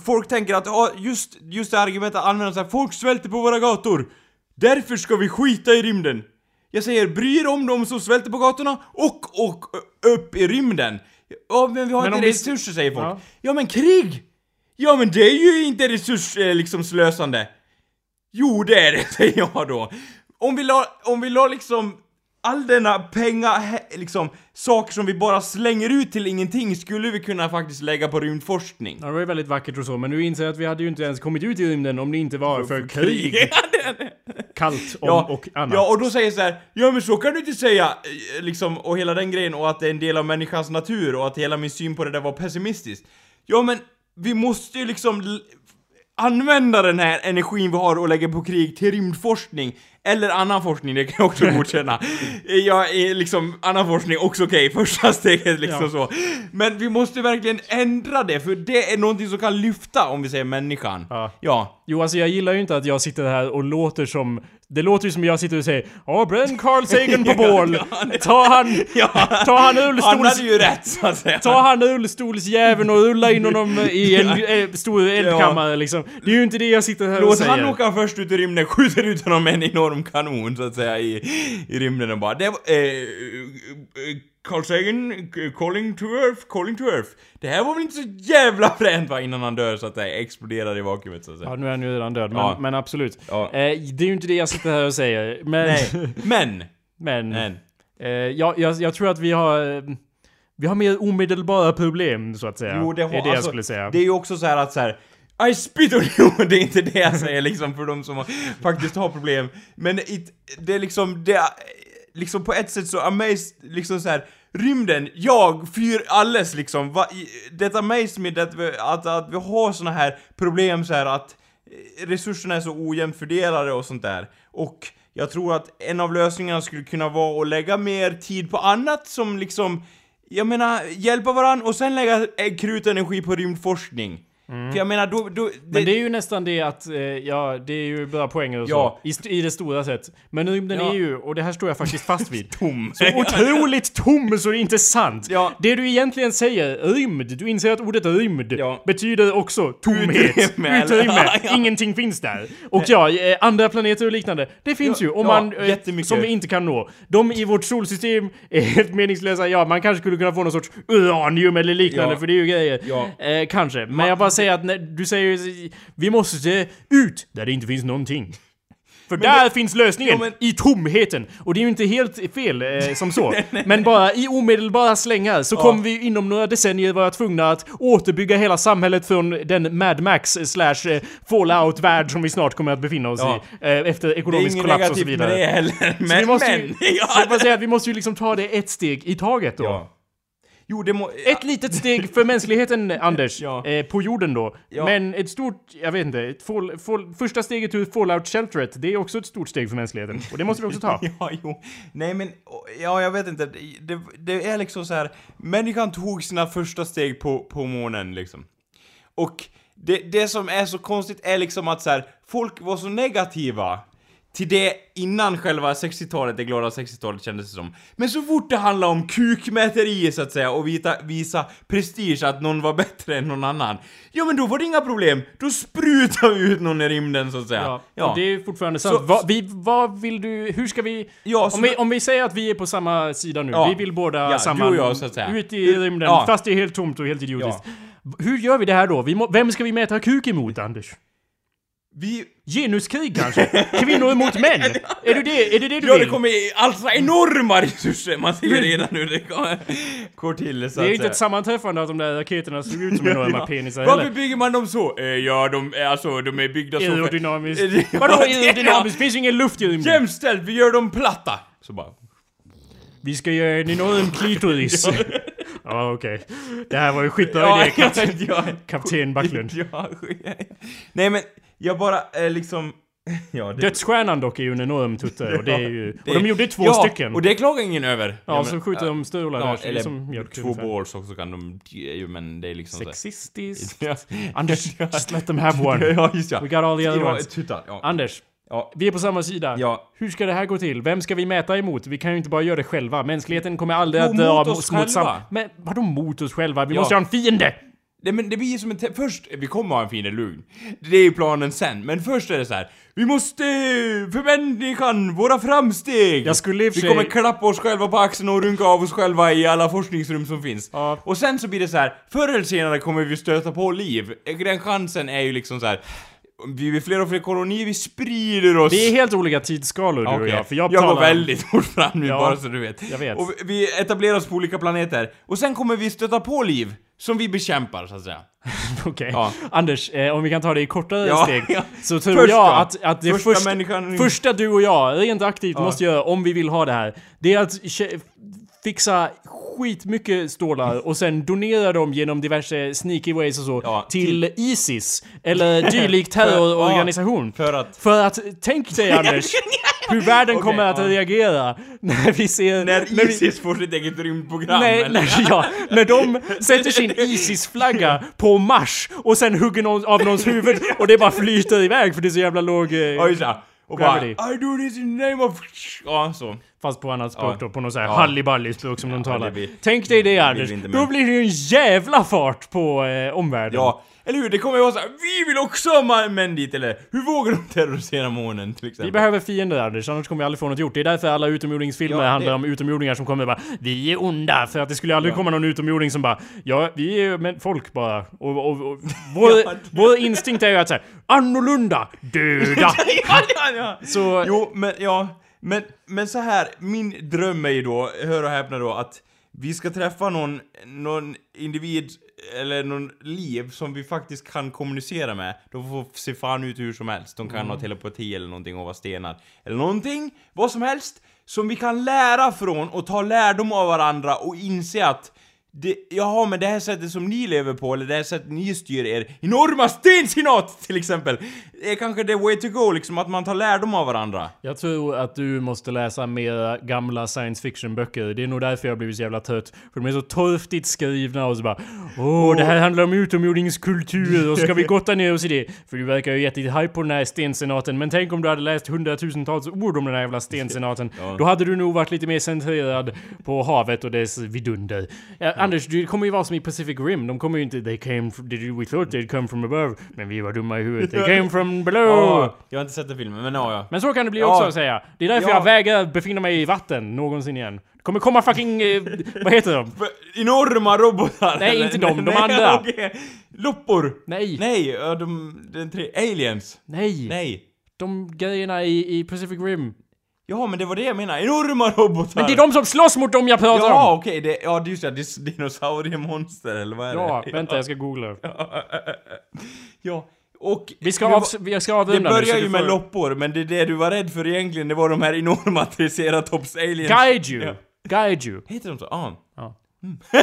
folk tänker att ja, just, just det argumentet används så här, folk svälter på våra gator. Därför ska vi skita i rymden. Jag säger bry er om de som svälter på gatorna och, och upp i rymden. Ja men vi har Men inte vi- resurser säger folk. Ja. Ja. men krig! Ja men det är ju inte resurs eh, liksom slösande. Jo det är det, säger jag då. Om vi la, om vi la liksom all denna pengar, liksom saker som vi bara slänger ut till ingenting skulle vi kunna faktiskt lägga på rymdforskning. Ja, det var ju väldigt vackert och så, men du inser att vi hade ju inte ens kommit ut i rymden om det inte var för krig, kallt om ja, och annat. ja, och då säger jag så här, ja men så kan du inte säga, eh, liksom, och hela den grejen, och att det är en del av människans natur, och att hela min syn på det där var pessimistisk. Ja men, vi måste ju liksom använda den här energin vi har och lägga på krig till rymdforskning. Eller annan forskning, det kan jag också godkänna. Jag är liksom, annan forskning också okej, första steget liksom Ja. så. Men vi måste verkligen ändra det, för det är någonting som kan lyfta, om vi säger människan. Ja. Ja. Jo, alltså jag gillar ju inte att jag sitter här och låter som... Det låter ju som jag sitter och säger Ja, bränn Carl Sagan på bål! Ta han... Ja. Ta han Han ullstols... hade ju rätt, så att säga. Ta han ullstolsjäveln och ulla in honom i en eh, stor eldkammare liksom. Det är ju inte det jag sitter här och Låt säger. han åka först ut i rymden, skjuter ut honom med en enorm kanon så att säga i, i rymden och bara det var, eh, eh, Carl Sagan, eh, calling to earth, calling to earth. Det här var väl inte så jävla fränt va, innan han dör så att det exploderar i vakuumet så att säga. Ja, nu är han ju redan död, men, Ja. men absolut. Ja. Eh, det är ju inte det jag sitter här och säger. Men... Nej, men, men... men. Eh, jag, jag, jag tror att vi har... eh, Vi har mer omedelbara problem, så att säga. Jo, det, har, är det jag alltså, skulle säga. Det är ju också så här att så här. I spit on you! Det är inte det jag säger liksom för de som faktiskt har problem. Men it, det är liksom, det är, liksom på ett sätt så amazed, liksom så här. Rymden, jag, fyr, alles liksom, va, det amazed me att vi, att, att vi har såna här problem så här att eh, resurserna är så ojämnt fördelade och sånt där. Och jag tror att en av lösningarna skulle kunna vara att lägga mer tid på annat som liksom jag menar, hjälpa varandra och sen lägga eh, krut och energi på rymdforskning. För jag menar, då... då Men det är ju nästan det att, eh, ja, det är ju bra poänger och Ja. så. I, I det stora sett. Men rymden Ja. är ju, och det här står jag faktiskt fast vid. tom. Så otroligt tom så det är inte sant. Ja. Det du egentligen säger, rymd, du inser att ordet rymd Ja. betyder också tomhet. Utrymme, Utrymme. Ingenting finns där. Och ja, eh, andra planeter och liknande, det finns ju. Ja, man, eh, som vi inte kan nå. De i vårt solsystem är helt meningslösa. Ja, man kanske skulle kunna få någon sorts uranium eller liknande, för det är ju grejer. Eh, kanske. Men jag bara säger att när, du säger vi måste ut där det inte finns någonting. För där finns lösningen! Ja, men- I tomheten! Och det är ju inte helt fel eh, som så. Men bara i omedelbara slängar så kommer vi inom några decennier vara tvungna att återbygga hela samhället från den Mad Max slash eh, Fallout-värld som vi snart kommer att befinna oss Ja. i. Eh, efter Det är ekonomisk inget kollaps och så negativt med vidare. det heller. Så Men, vi måste ju, men, så jag ja, säga att vi måste ju liksom ta det ett steg i taget då. ja. Jo, det må... Ett litet steg för mänskligheten, Anders. Ja. Eh, på jorden då. Ja. Men ett stort, jag vet inte, ett fall, fall, första steget ur fallout-shelteret, det är också ett stort steg för mänskligheten. Och det måste vi också ta. Ja, jo. Nej men, ja jag vet inte. Det, det är liksom så här. människan tog sina första steg på, på månen liksom. Och det, det som är så konstigt är liksom att så här, folk var så negativa till det innan själva 60-talet, det glada 60-talet kändes det som. Men så fort det handlar om kukmäteri så att säga och vita, visa prestige att någon var bättre än någon annan. Ja men då var det inga problem, då sprutar vi ut någon i rymden så att säga. Ja, och det är fortfarande sant. Så- vad, vi, vad vill du, hur ska vi... Ja, om, vi om vi säger att vi är på samma sida nu, Ja. vi vill båda Ja, samma... du och jag, så att säga. Ut i rymden, Ja. fast det är helt tomt och helt idiotiskt. Hur gör vi det här då? Må, vem ska vi mäta kuk emot, Anders? Vi... Genuskrig kanske? Kvinnor emot män? Är det det, är det, det du Ja, det vill? kommer alltså enorma resurser, man ser ju redan hur det går, går till så Det är ju att inte ett sammanträffande att de där raketerna såg ut som enorma Ja. penisar Varför heller. bygger man dem så? Eh, ja, de är alltså, de är byggda så. Aerodynamiskt. Ja, Vadå det- aerodynamiskt? Det finns ju ingen luft i rymden. Jämställt, vi gör dem platta! Så bara... Vi ska göra en enorm klitoris. Ja, okej. Det här var ju skitbra Ja, idé, kapten. ja, Kapten Backlund. ja, Nej men, jag bara eh, liksom... Ja, det, Dödsstjärnan dock är ju en enorm tutte och det är ju... Och de gjorde två ja, stycken. och det klagar ingen över. Ja, men- så skjuter de stövlar Ja, där, eller som mjölk två ungefär. balls också kan de... ju, Men det är liksom Sexistiskt. Anders, just let them have one. Ja, just ja. We got all the other ja, ones. tuttar, ja. Anders, ja. vi är på samma sida. Ja. Hur ska det här gå till? Vem ska vi mäta emot? Vi kan ju inte bara göra det själva. Mänskligheten kommer aldrig Jo, att dra mot oss mot sam... själva. Men vadå mot oss själva? Vi Ja. måste ha en fiende! Nej men det blir som en Först, vi kommer ha en fin lugn. Det är ju planen sen, men först är det så här. Vi måste, för människan, våra framsteg! Jag skulle i och Vi sig- kommer klappa oss själva på axeln och runka av oss själva i alla forskningsrum som finns. Ja. Och sen så blir det så här. förr eller senare kommer vi stöta på liv. Den chansen är ju liksom så här. Vi blir fler och fler kolonier, vi sprider oss. Vi är helt olika tidsskalor du och jag, för jag, jag talar... går väldigt fort fram nu Ja, bara så du vet. jag vet. Och vi etablerar oss på olika planeter. Och sen kommer vi stöta på liv. Som vi bekämpar så att säga. Okej. Ja. Anders, eh, om vi kan ta det i kortare Ja, steg. ja. Så tror Första. jag att, att det Första första, första du och jag rent aktivt måste göra om vi vill ha det här. Det är att fixa skitmycket stålar och sen donerar dem genom diverse sneaky ways och så Ja, till, Isis eller dylik terrororganisation. För att... För att, tänk dig Anders, hur världen Okej, kommer att ja. reagera när vi ser... När vi- Isis får sitt eget rymdprogram Nej, eller? när, ja, när de sätter sin Isis-flagga på Mars och sen hugger någon av någons huvud och det bara flyter iväg för det är så jävla låg... eh, Ja, Och bara Gravity. I do this in the name of... Ja, så. Fast på annat språk Ja. då, på något sånt här Ja. halliballi-språk som de talar. blir- Tänk dig det Anders, då blir det ju en jävla fart på eh, omvärlden. Ja, eller hur? Det kommer ju vara såhär, vi vill också ha män dit, eller hur vågar de terrorisera månen till exempel? Vi behöver fiender Anders, annars kommer vi aldrig få något gjort. Det är därför alla utomjordingsfilmer Ja, det- handlar om utomjordingar som kommer bara Vi är onda! För att det skulle aldrig komma någon utomjording som bara Ja, vi är men folk bara. Och, och, och vår, Ja. vår instinkt är ju att säga Annorlunda! Döda! ja, ja, ja. Så... Jo, men ja. Men, men så här, min dröm är ju då, hör och häpna då, att vi ska träffa någon, någon individ eller någon liv som vi faktiskt kan kommunicera med. De får se fan ut hur som helst. De kan ha telepati eller någonting och vara stenar. Eller någonting, vad som helst, som vi kan lära från och ta lärdom av varandra och inse att det, jaha, men det här sättet som ni lever på, eller det här sättet ni styr er enorma stensenat till exempel, är kanske the way to go, liksom att man tar lärdom av varandra. Jag tror att du måste läsa mer gamla science fiction böcker. Det är nog därför jag har blivit så jävla trött. För de är så torftigt skrivna och så bara Åh, det här handlar om utomjordingskultur och ska vi gotta ner oss i det? För du verkar ju jättehype på den här stensenaten. Men tänk om du hade läst hundratusentals ord om den här jävla stensenaten. Ja. Då hade du nog varit lite mer centrerad på havet och dess vidunder. Ja, Anders, det kommer ju vara som i Pacific Rim. De kommer ju inte They came from, did we thought they'd come from above. Men vi var dumma i huvudet. They came from below. Ja, jag har inte sett den filmen, men ja, ja. Men så kan det bli Ja. också att säga. Det är därför Ja. jag vägrar befinna mig i vatten någonsin igen. Det kommer komma fucking... Eh, vad heter de? Enorma robotar! Nej, eller? inte de, de Nej, andra. okej. Loppor! Nej. Nej, ja, de, den tre, aliens! Nej. Nej. De grejerna i, i Pacific Rim. Ja, men det var det jag menade, enorma robotar! Men det är de som slåss mot dem jag pratar Ja, om! okej, det, ja det är just det, det är dinosauriemonster eller vad är Ja, det? vänta jag ska googla. Ja, och... Vi ska, nu av, vi ska Det avrunda nu, så börjar du ju med får- loppor, men det, det du var rädd för egentligen, det var de här enorma triceratops aliens. Guide you! Ja. Guide you! Heter de så? Ja. Ja.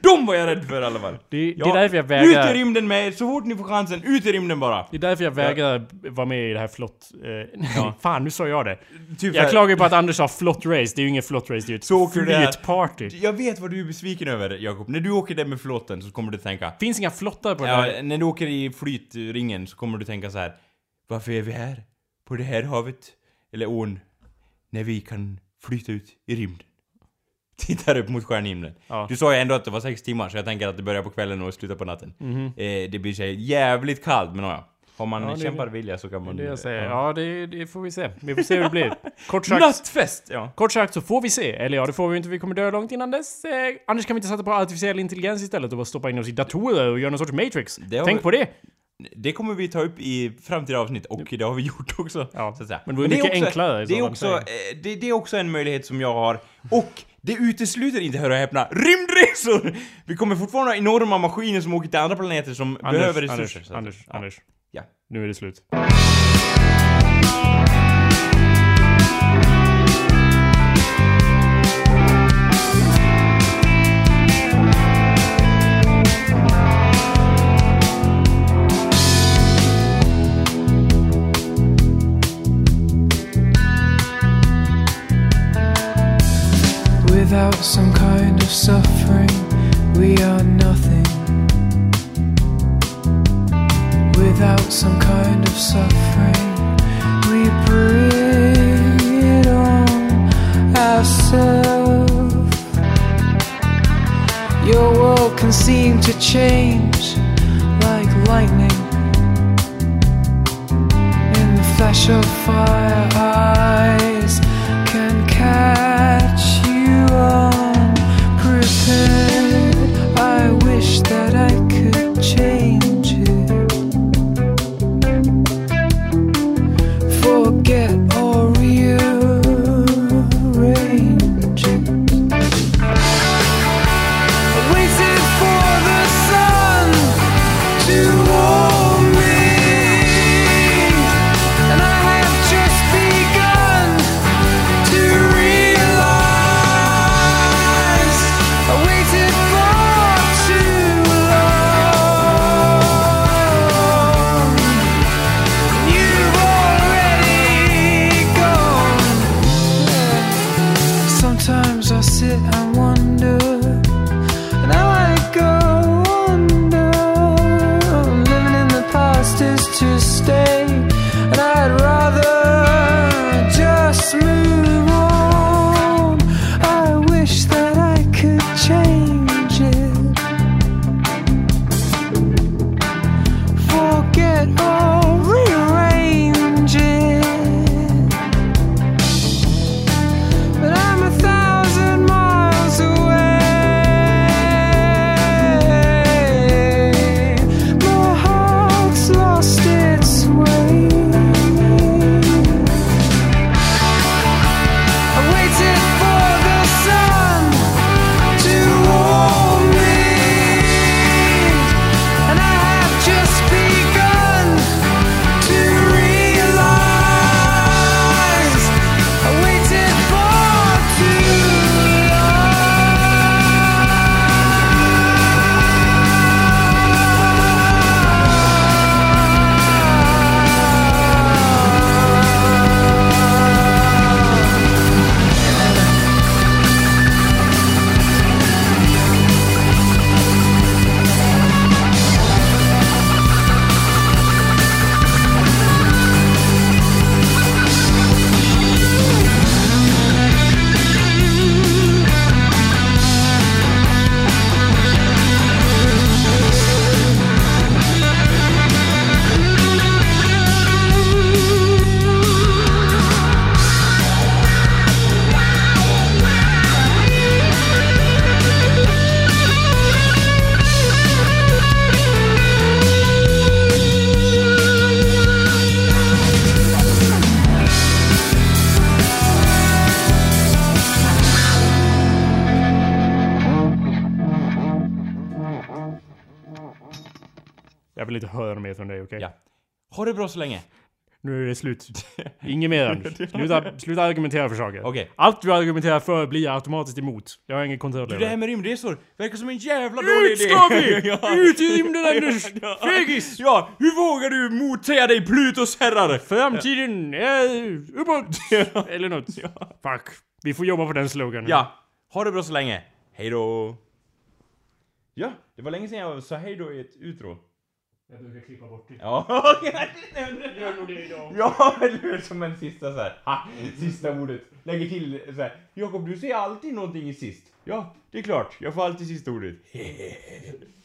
De var jag rädd för i alla fall. Det, det Ja, är därför jag Ut i vägrar... rymden med så fort ni får chansen, ut i rymden bara! Det är därför jag vägrar vara med i det här flott... Eh, Ja. fan, nu sa jag det. Typ Jag klagar ju på att Anders sa flott race. Det är ju inget flott race, det är ju ett Så flytparty. Jag vet vad du är besviken över, Jakob. När du åker där med flåten så kommer du tänka... finns inga flottar på den här. Ja, när du åker i flytringen så kommer du tänka så här. Varför är vi här? På det här havet? Eller ån? När vi kan flyta ut i rymden. Tittar upp mot stjärnhimlen. Ja. Du sa ju ändå att det var sex timmar, så jag tänker att det börjar på kvällen och slutar på natten. Mhm. Eh, det blir här jävligt kallt, men ja. Har man Ja, kämpar det. vilja så kan man... det jag säger. ja. Ja, det, det får vi se. Vi får se hur det blir. Kort sagt, Nattfest! Ja. kort sagt så får vi se. Eller ja, det får vi inte. Vi kommer dö långt innan dess. Eh, annars kan vi inte sätta på artificiell intelligens istället och bara stoppa in oss i datorer och göra någon sorts matrix. Tänk vi- på det! Det kommer vi ta upp i framtida avsnitt, och det har vi gjort också. Ja, så att säga. men det är mycket också, enklare Det är, också, eh, det, det är också en möjlighet som jag har. Och det utesluter inte, hör och häpna, rymdresor! Vi kommer fortfarande ha enorma maskiner som åker till andra planeter som behöver resurser. Anders, Anders, ja. Anders. Ja. Nu är det slut. Without some kind of suffering, we are nothing. Without some kind of suffering, we bring it on ourselves. Your world can seem to change like lightning. In the flash of fire, eyes listen Det så länge. Nu är det slut. Inget mer. Sluta, sluta argumentera för saker. Okej. Allt du argumenterar för blir automatiskt emot. Jag har ingen kontroll Du, över det här med rymdresor verkar som en jävla dålig Ut idé. ska vi! Ja. Ut i rymden Anders! Ja. Fegis! Ja, hur vågar du motsäga dig Plutos herrar? Framtiden är uppåt! Eller nåt. Fuck. Vi får jobba på den sloganen. Ja, ha det bra så länge. Hej då. Ja, det var länge sedan jag sa hej då i ett utro. Jag brukar klippa bort det. Ja, Gör nog det idag. Ja, eller hur? Som en sista så här. Ha, sista ordet. Lägger till så här. Jakob, du säger alltid någonting i sist. Ja, det är klart. Jag får alltid sista ordet.